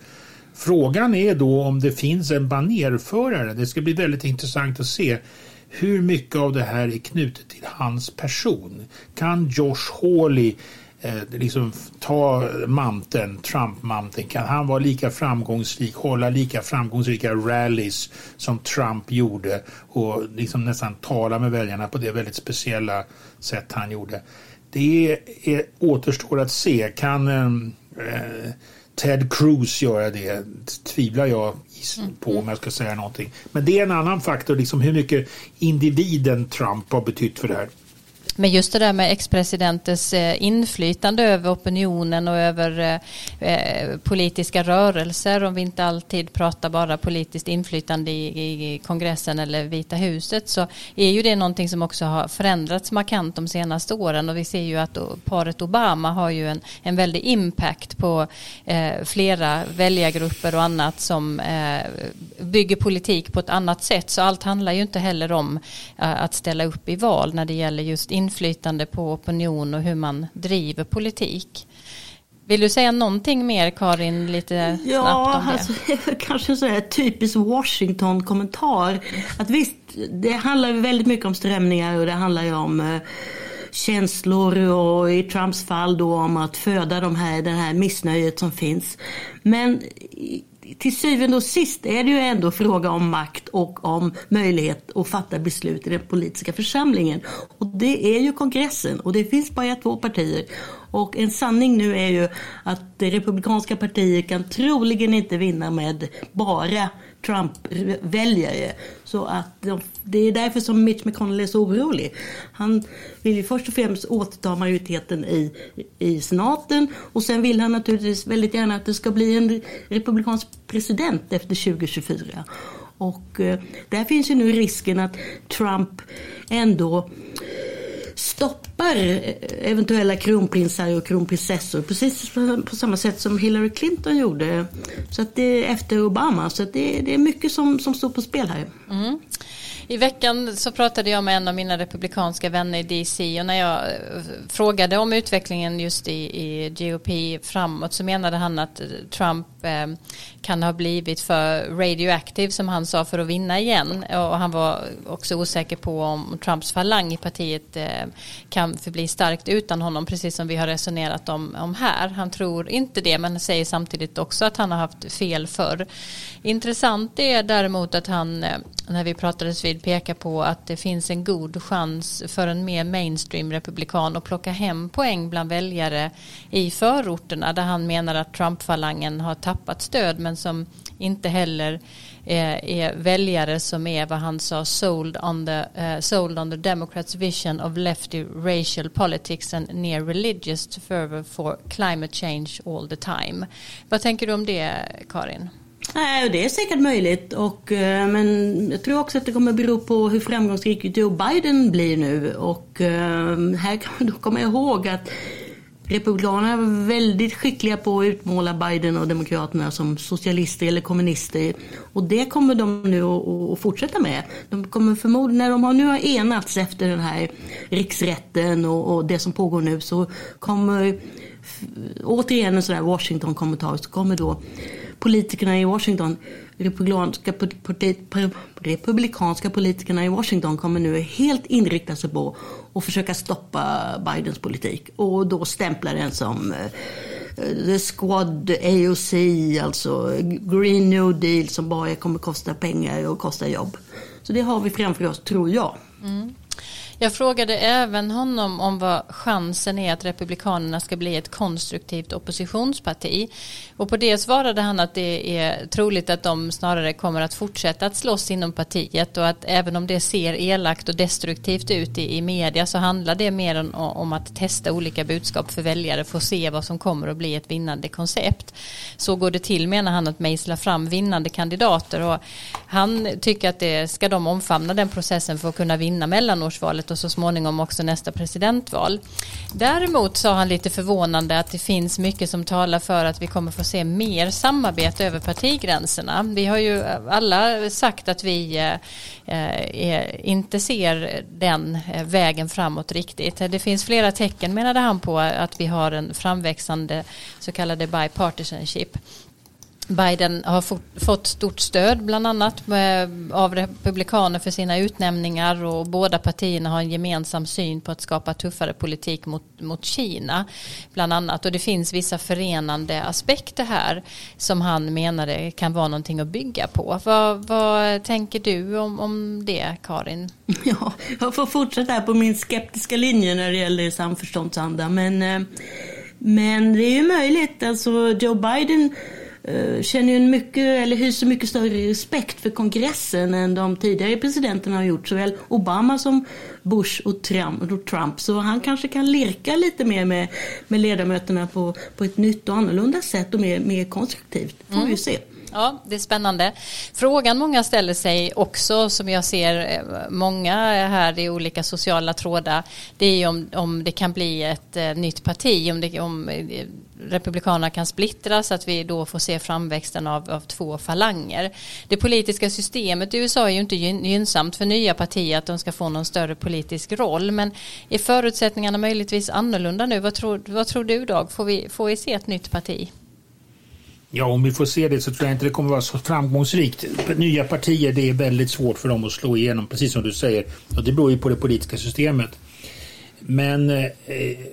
Frågan är då om det finns en banerförare. Det ska bli väldigt intressant att se hur mycket av det här är knutet till hans person. Kan Josh Hawley eh, liksom ta manteln, Trump-manteln, kan han vara lika framgångsrik, hålla lika framgångsrika rallies som Trump gjorde och liksom nästan tala med väljarna på det väldigt speciella sätt han gjorde. Det är, återstår att se. Kan eh, eh Ted Cruz göra det? Tvivlar jag på om jag ska säga någonting. Men det är en annan faktor, liksom hur mycket individen Trump har betytt för det här. Men just det där med ex-presidentens eh, inflytande över opinionen och över eh, eh, politiska rörelser, om vi inte alltid pratar bara politiskt inflytande i, kongressen eller Vita huset, så är ju det någonting som också har förändrats markant de senaste åren och vi ser ju att paret Obama har ju en, en väldig impact på flera väljargrupper och annat som bygger politik på ett annat sätt. Så allt handlar ju inte heller om att ställa upp i val när det gäller just inflytande på opinion och hur man driver politik. Vill du säga någonting mer Karin, lite ja, snabbt om det? Alltså, kanske sån här typisk Washington-kommentar. Att visst, det handlar väldigt mycket om strömningar och det handlar ju om eh, känslor och i Trumps fall då om att föda de här, det här missnöjet som finns. Men till syvende och sist är det ju ändå fråga om makt och om möjlighet att fatta beslut i den politiska församlingen. Och det är ju kongressen och det finns bara två partier. Och en sanning nu är ju att det republikanska partiet kan troligen inte vinna med bara Trump-väljare. Så att de, det är därför som Mitch McConnell är så orolig. Han vill ju först och främst återta majoriteten i, i senaten och sen vill han naturligtvis väldigt gärna att det ska bli en republikansk president efter 2024. Och eh, där finns ju nu risken att Trump ändå stoppar eh, eventuella kronprinsar och kronprinsessor precis på samma sätt som Hillary Clinton gjorde så att det, efter Obama. Så det, det, är mycket som, som står på spel här. Mm. I veckan så pratade jag med en av mina republikanska vänner i DC och när jag eh, frågade om utvecklingen just i, i GOP framåt så menade han att eh, Trump Eh, kan ha blivit för radioactive som han sa för att vinna igen och han var också osäker på om Trumps falang i partiet eh, kan förbli starkt utan honom precis som vi har resonerat om, om här. Han tror inte det men säger samtidigt också att han har haft fel förr. Intressant är däremot att han eh, när vi pratades vid pekar på att det finns en god chans för en mer mainstream republikan att plocka hem poäng bland väljare i förorterna där han menar att Trump-falangen har tappat stöd men som inte heller är, är väljare som är vad han sa sold on the, uh, sold on the Democrats vision of lefty racial politics and near religious fervor for climate change all the time. Vad tänker du om det Karin? Nej, det är säkert möjligt. Och, eh, men jag tror också att det kommer bero på hur framgångsrik Joe Biden blir nu. Och här kan man då komma ihåg att Republikanerna är väldigt skickliga på att utmåla Biden och Demokraterna som socialister eller kommunister. Och det kommer de nu att fortsätta med. De kommer förmodligen, när de nu har enats efter den här riksrätten och, och det som pågår nu så kommer återigen en sån här Washington-kommentar så kommer då politikerna i Washington, republikanska, republikanska politikerna i Washington kommer nu helt inrikta sig på och försöka stoppa Bidens politik och då stämpla den som The Squad AOC, alltså Green New Deal som bara kommer kosta pengar och kosta jobb. Så det har vi framför oss, tror jag. Mm. Jag frågade även honom om vad chansen är att Republikanerna ska bli ett konstruktivt oppositionsparti. Och på det svarade han att det är troligt att de snarare kommer att fortsätta att slåss inom partiet och att även om det ser elakt och destruktivt ut i, i media så handlar det mer om, om att testa olika budskap för väljare för att se vad som kommer att bli ett vinnande koncept. Så går det till menar han att mejsla fram vinnande kandidater och han tycker att det ska de omfamna den processen för att kunna vinna mellanårsvalet och så småningom också nästa presidentval. Däremot sa han lite förvånande att det finns mycket som talar för att vi kommer få se mer samarbete över partigränserna. Vi har ju alla sagt att vi eh, eh inte ser den eh, vägen framåt riktigt. Det finns flera tecken menade han på att vi har en framväxande så kallade bipartisanship. Biden har fått stort stöd bland annat eh, av republikaner för sina utnämningar och båda partierna har en gemensam syn på att skapa tuffare politik mot, mot Kina bland annat och det finns vissa förenande aspekter här som han menade kan vara någonting att bygga på. Vad, vad tänker du om, om det Karin? Ja, jag får fortsätta här på min skeptiska linje när det gäller samförståndsanda men, eh, men det är ju möjligt, alltså Joe Biden känner ju en mycket, eller hyser mycket större respekt för kongressen än de tidigare presidenterna har gjort. Såväl Obama som Bush och Trump. Så han kanske kan lirka lite mer med, med ledamöterna på, på ett nytt och annorlunda sätt och mer, mer konstruktivt. får mm. vi se. Ja, det är spännande. Frågan många ställer sig också, som jag ser eh, många här i olika sociala trådar, det är om, om det kan bli ett eh, nytt parti, om, det, om eh, Republikanerna kan splittras, att vi då får se framväxten av, av två falanger. Det politiska systemet i USA är ju inte gynnsamt för nya partier att de ska få någon större politisk roll, men är förutsättningarna möjligtvis annorlunda nu? Vad tror, vad tror du Dag? Får vi, får vi se ett nytt parti? Ja, om vi får se det så tror jag inte det kommer vara så framgångsrikt. Nya partier, det är väldigt svårt för dem att slå igenom, precis som du säger. Och det beror ju på det politiska systemet. Men eh,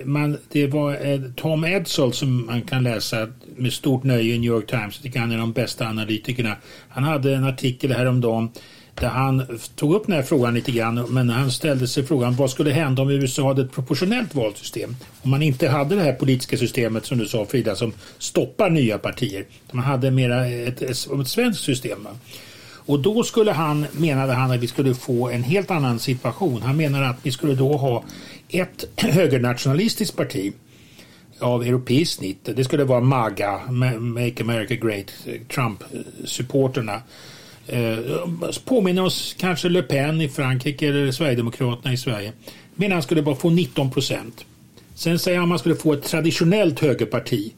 man, det var eh, Tom Edsel som man kan läsa med stort nöje i New York Times. jag tycker han är de bästa analytikerna. Han hade en artikel häromdagen där han tog upp den här frågan lite grann men han ställde sig frågan vad skulle hända om USA hade ett proportionellt valsystem? Om man inte hade det här politiska systemet som du sa Frida som stoppar nya partier. Man hade mera ett, ett, ett svenskt system. Och då skulle han, menade han, att vi skulle få en helt annan situation. Han menar att vi skulle då ha ett högernationalistiskt parti av europeiskt snitt. Det skulle vara MAGA, Make America Great, eh, Trump-supporterna. Eh, Eh, påminner oss kanske Le Pen i Frankrike eller Sverigedemokraterna i Sverige. Men han skulle bara få 19 procent. Sen säger han att man skulle få ett traditionellt högerparti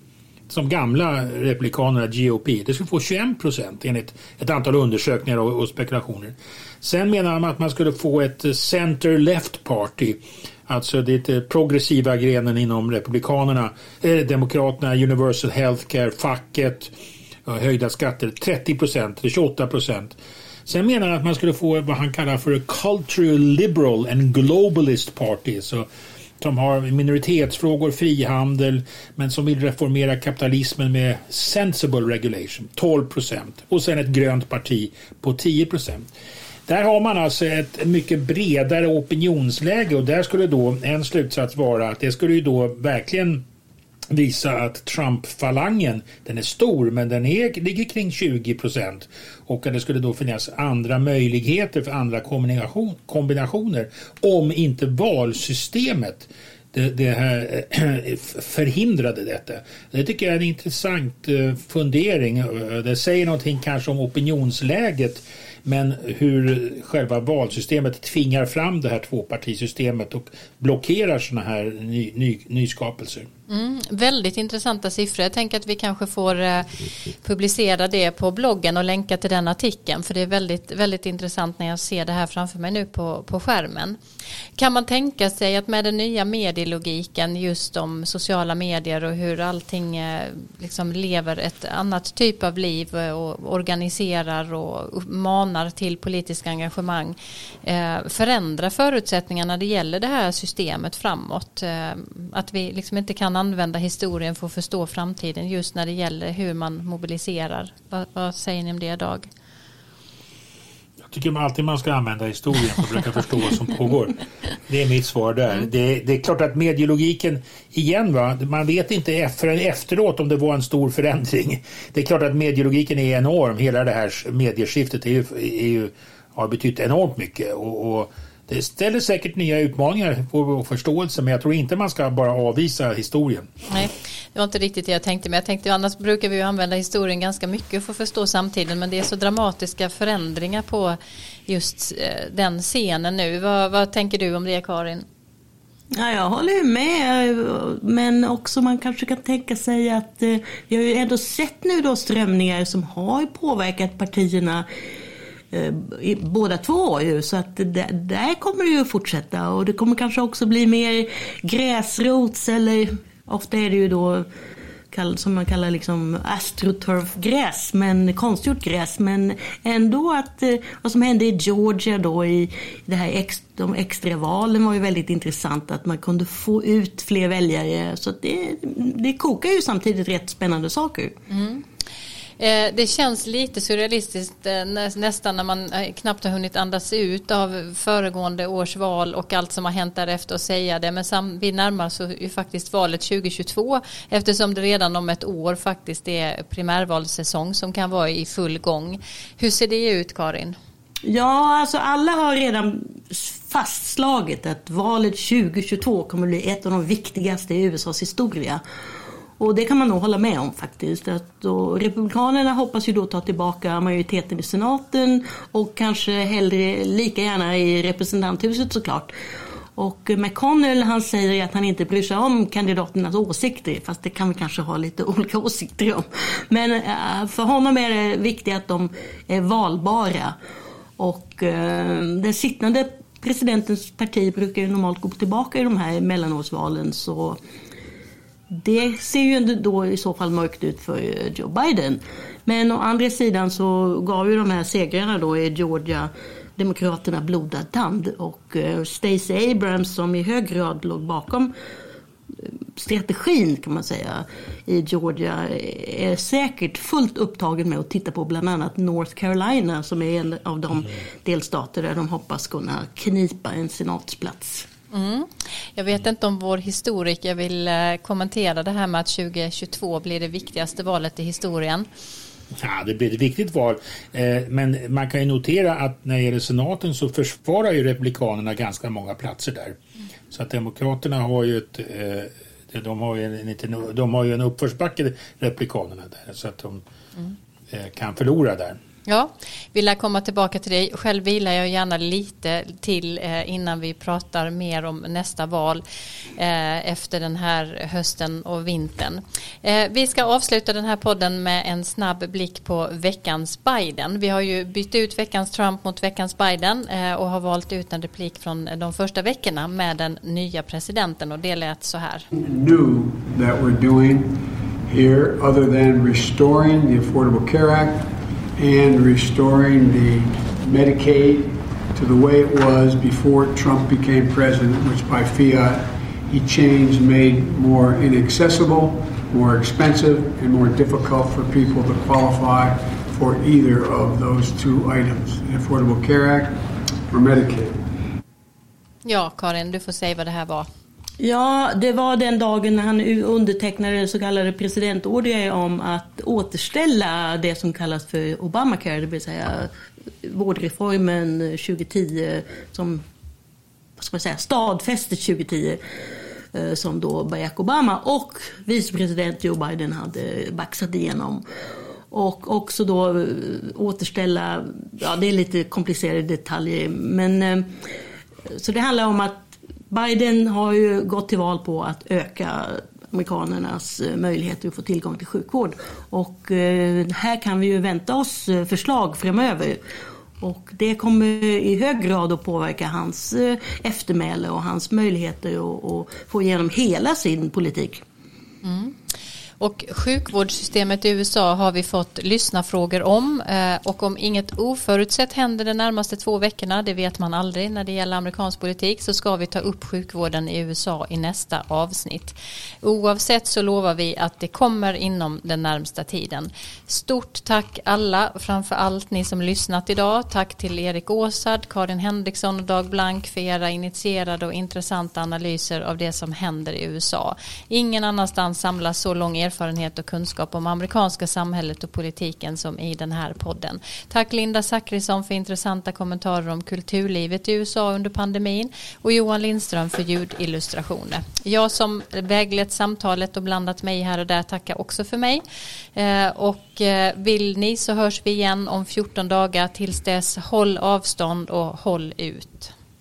som gamla republikanerna GOP. Det skulle få 21 procent enligt ett antal undersökningar och, och spekulationer. Sen menar han att man skulle få ett center left party Alltså det progressiva grenen inom Republikanerna, eh, Demokraterna, Universal Healthcare, facket, höjda skatter 30 procent, 28 procent. Sen menar han att man skulle få vad han kallar för a cultural liberal and globalist party. Så, som har minoritetsfrågor, frihandel, men som vill reformera kapitalismen med sensible regulation, 12 procent. Och sen ett grönt parti på 10 procent. Där har man alltså ett mycket bredare opinionsläge och där skulle då en slutsats vara att det skulle ju då verkligen visa att Trump-falangen, den är stor men den är, ligger kring 20 procent och att det skulle då finnas andra möjligheter för andra kombination, kombinationer om inte valsystemet det, det här eh, förhindrade detta. Det tycker jag är en intressant eh, fundering. Eh, det säger någonting kanske om opinionsläget men hur själva valsystemet tvingar fram det här tvåpartisystemet och blockerar sådana här ny, ny, nyskapelser. Mm, väldigt intressanta siffror. Jag tänker att vi kanske får eh, publicera det på bloggen och länka till den artikeln. För det är väldigt, väldigt intressant när jag ser det här framför mig nu på, på skärmen. Kan man tänka sig att med den nya medielogiken just om sociala medier och hur allting eh, liksom lever ett annat typ av liv och organiserar och manar till politiskt engagemang eh, förändra förutsättningarna när det gäller det här systemet framåt. Eh, att vi liksom inte kan använda historien för att förstå framtiden just när det gäller hur man mobiliserar. Vad, vad säger ni om det Dag? tycker man alltid man ska använda historien för att försöka förstå vad som pågår. Det är mitt svar där. Mm. Det, det, är klart att medielogiken, igen va, man vet inte förrän efteråt om det var en stor förändring. Det är klart att medielogiken är enorm. Hela det här medieskiftet är ju, är ju, har betytt enormt mycket. och, och det ställer säkert nya utmaningar på vår förståelse men jag tror inte man ska bara avvisa historien. Nej, det var inte riktigt det jag tänkte men jag tänkte annars brukar vi använda historien ganska mycket för att förstå samtiden men det är så dramatiska förändringar på just eh, den scenen nu. Vad, vad tänker du om det Karin? Ja, jag håller med, men också man kanske kan tänka sig att eh, vi har ju ändå sett nu då strömningar som har påverkat partierna eh, Eh, båda två ju. Så att det, där kommer det ju fortsätta och det kommer kanske också bli mer gräsrots eller ofta är det ju då som man kallar liksom astroturfgräs, men konstgjort gräs. Men ändå att eh, vad som hände i Georgia då i det här ex, de extravalen var ju väldigt intressant. Att man kunde få ut fler väljare. Så det, det kokar ju samtidigt rätt spännande saker. Mm. Eh, det känns lite surrealistiskt eh, nästan när man eh, knappt har hunnit andas ut av föregående års val och allt som har hänt därefter och säga det. Men vi närmar oss ju faktiskt valet 2022 eftersom det redan om ett år faktiskt är primärvalssäsong som kan vara i full gång. Hur ser det ut Karin? Ja, alltså alla har redan fastslagit att valet 2022 kommer bli ett av de viktigaste i USAs historia. Och det kan man nog hålla med om faktiskt. Att då, Republikanerna hoppas ju då ta tillbaka majoriteten i senaten och kanske hellre lika gärna i representanthuset såklart. Och McConnell han säger att han inte bryr sig om kandidaternas åsikter, fast det kan vi kanske ha lite olika åsikter om. Men eh, för honom är det viktigt att de är valbara. Och eh, den sittande presidentens parti brukar ju normalt gå tillbaka i de här mellanårsvalen. Så det ser ju då i så fall mörkt ut för Joe Biden. Men å andra sidan så gav ju de här segrarna då i Georgia Demokraterna blodad tand och eh, Stacey Abrams som i hög grad låg bakom eh, strategin kan man säga i Georgia är säkert fullt upptagen med att titta på bland annat North Carolina som är en av de mm. delstater där de hoppas kunna knipa en senatsplats. Mm. Jag vet inte om vår historiker vill eh, kommentera det här med att 2022 blir det viktigaste valet i historien. Ja, det blir ett viktigt val. Eh, men man kan ju notera att när det gäller senaten så försvarar ju republikanerna ganska många platser där. Så att demokraterna har ju ett eh, de har ju en, de har ju en uppförsbacke, republikanerna där, så att de mm. kan förlora där. Ja, vi lär komma tillbaka till dig. Själv vilar jag gärna lite till eh, innan vi pratar mer om nästa val eh, efter den här hösten och vintern. Eh, vi ska avsluta den här podden med en snabb blick på veckans Biden. Vi har ju bytt ut veckans Trump mot veckans Biden och har valt ut en replik från de första veckorna med den nya presidenten och det lät så här. New that we're doing here other than restoring the Affordable Care Act and restoring the Medicaid to the way it was before Trump became president, which by fiat he changed, made more inaccessible, more expensive, and more difficult for people to qualify for either of those two items, the Affordable Care Act or Medicaid. Ja, Karin, du får säga vad det här var. Ja, det var den dagen när han undertecknade det så kallade presidentordet om att återställa det som kallas för Obamacare, det vill säga vårdreformen 2010 som vad ska man säga, stadfästet 2010 eh, som då Barack Obama och vicepresident Joe Biden hade baxat igenom. Och också då eh, återställa, ja det är lite komplicerade detaljer, men eh, så det handlar om att Biden har ju gått till val på att öka amerikanernas eh, möjligheter att få tillgång till sjukvård. Och eh, här kan vi ju vänta oss eh, förslag framöver. Och det kommer i hög grad att påverka hans eftermäle och hans möjligheter att få igenom hela sin politik. Mm. Och sjukvårdssystemet i USA har vi fått lyssna frågor om eh, och om inget oförutsett händer de närmaste två veckorna, det vet man aldrig när det gäller amerikansk politik, så ska vi ta upp sjukvården i USA i nästa avsnitt. Oavsett så lovar vi att det kommer inom den närmsta tiden. Stort tack alla, framför allt ni som lyssnat idag. Tack till Erik Åsard, Karin Henriksson och Dag Blank för era initierade och intressanta analyser av det som händer i USA. Ingen annanstans samlas så lång erfarenhet erfarenhet och kunskap om amerikanska samhället och politiken som i den här podden. Tack Linda Zachrisson för intressanta kommentarer om kulturlivet i USA under pandemin och Johan Lindström för ljudillustrationer. Jag som väglett samtalet och blandat mig här och där tackar också för mig. Eh, och eh, vill ni så hörs vi igen om 14 dagar. Tills dess håll avstånd och håll ut.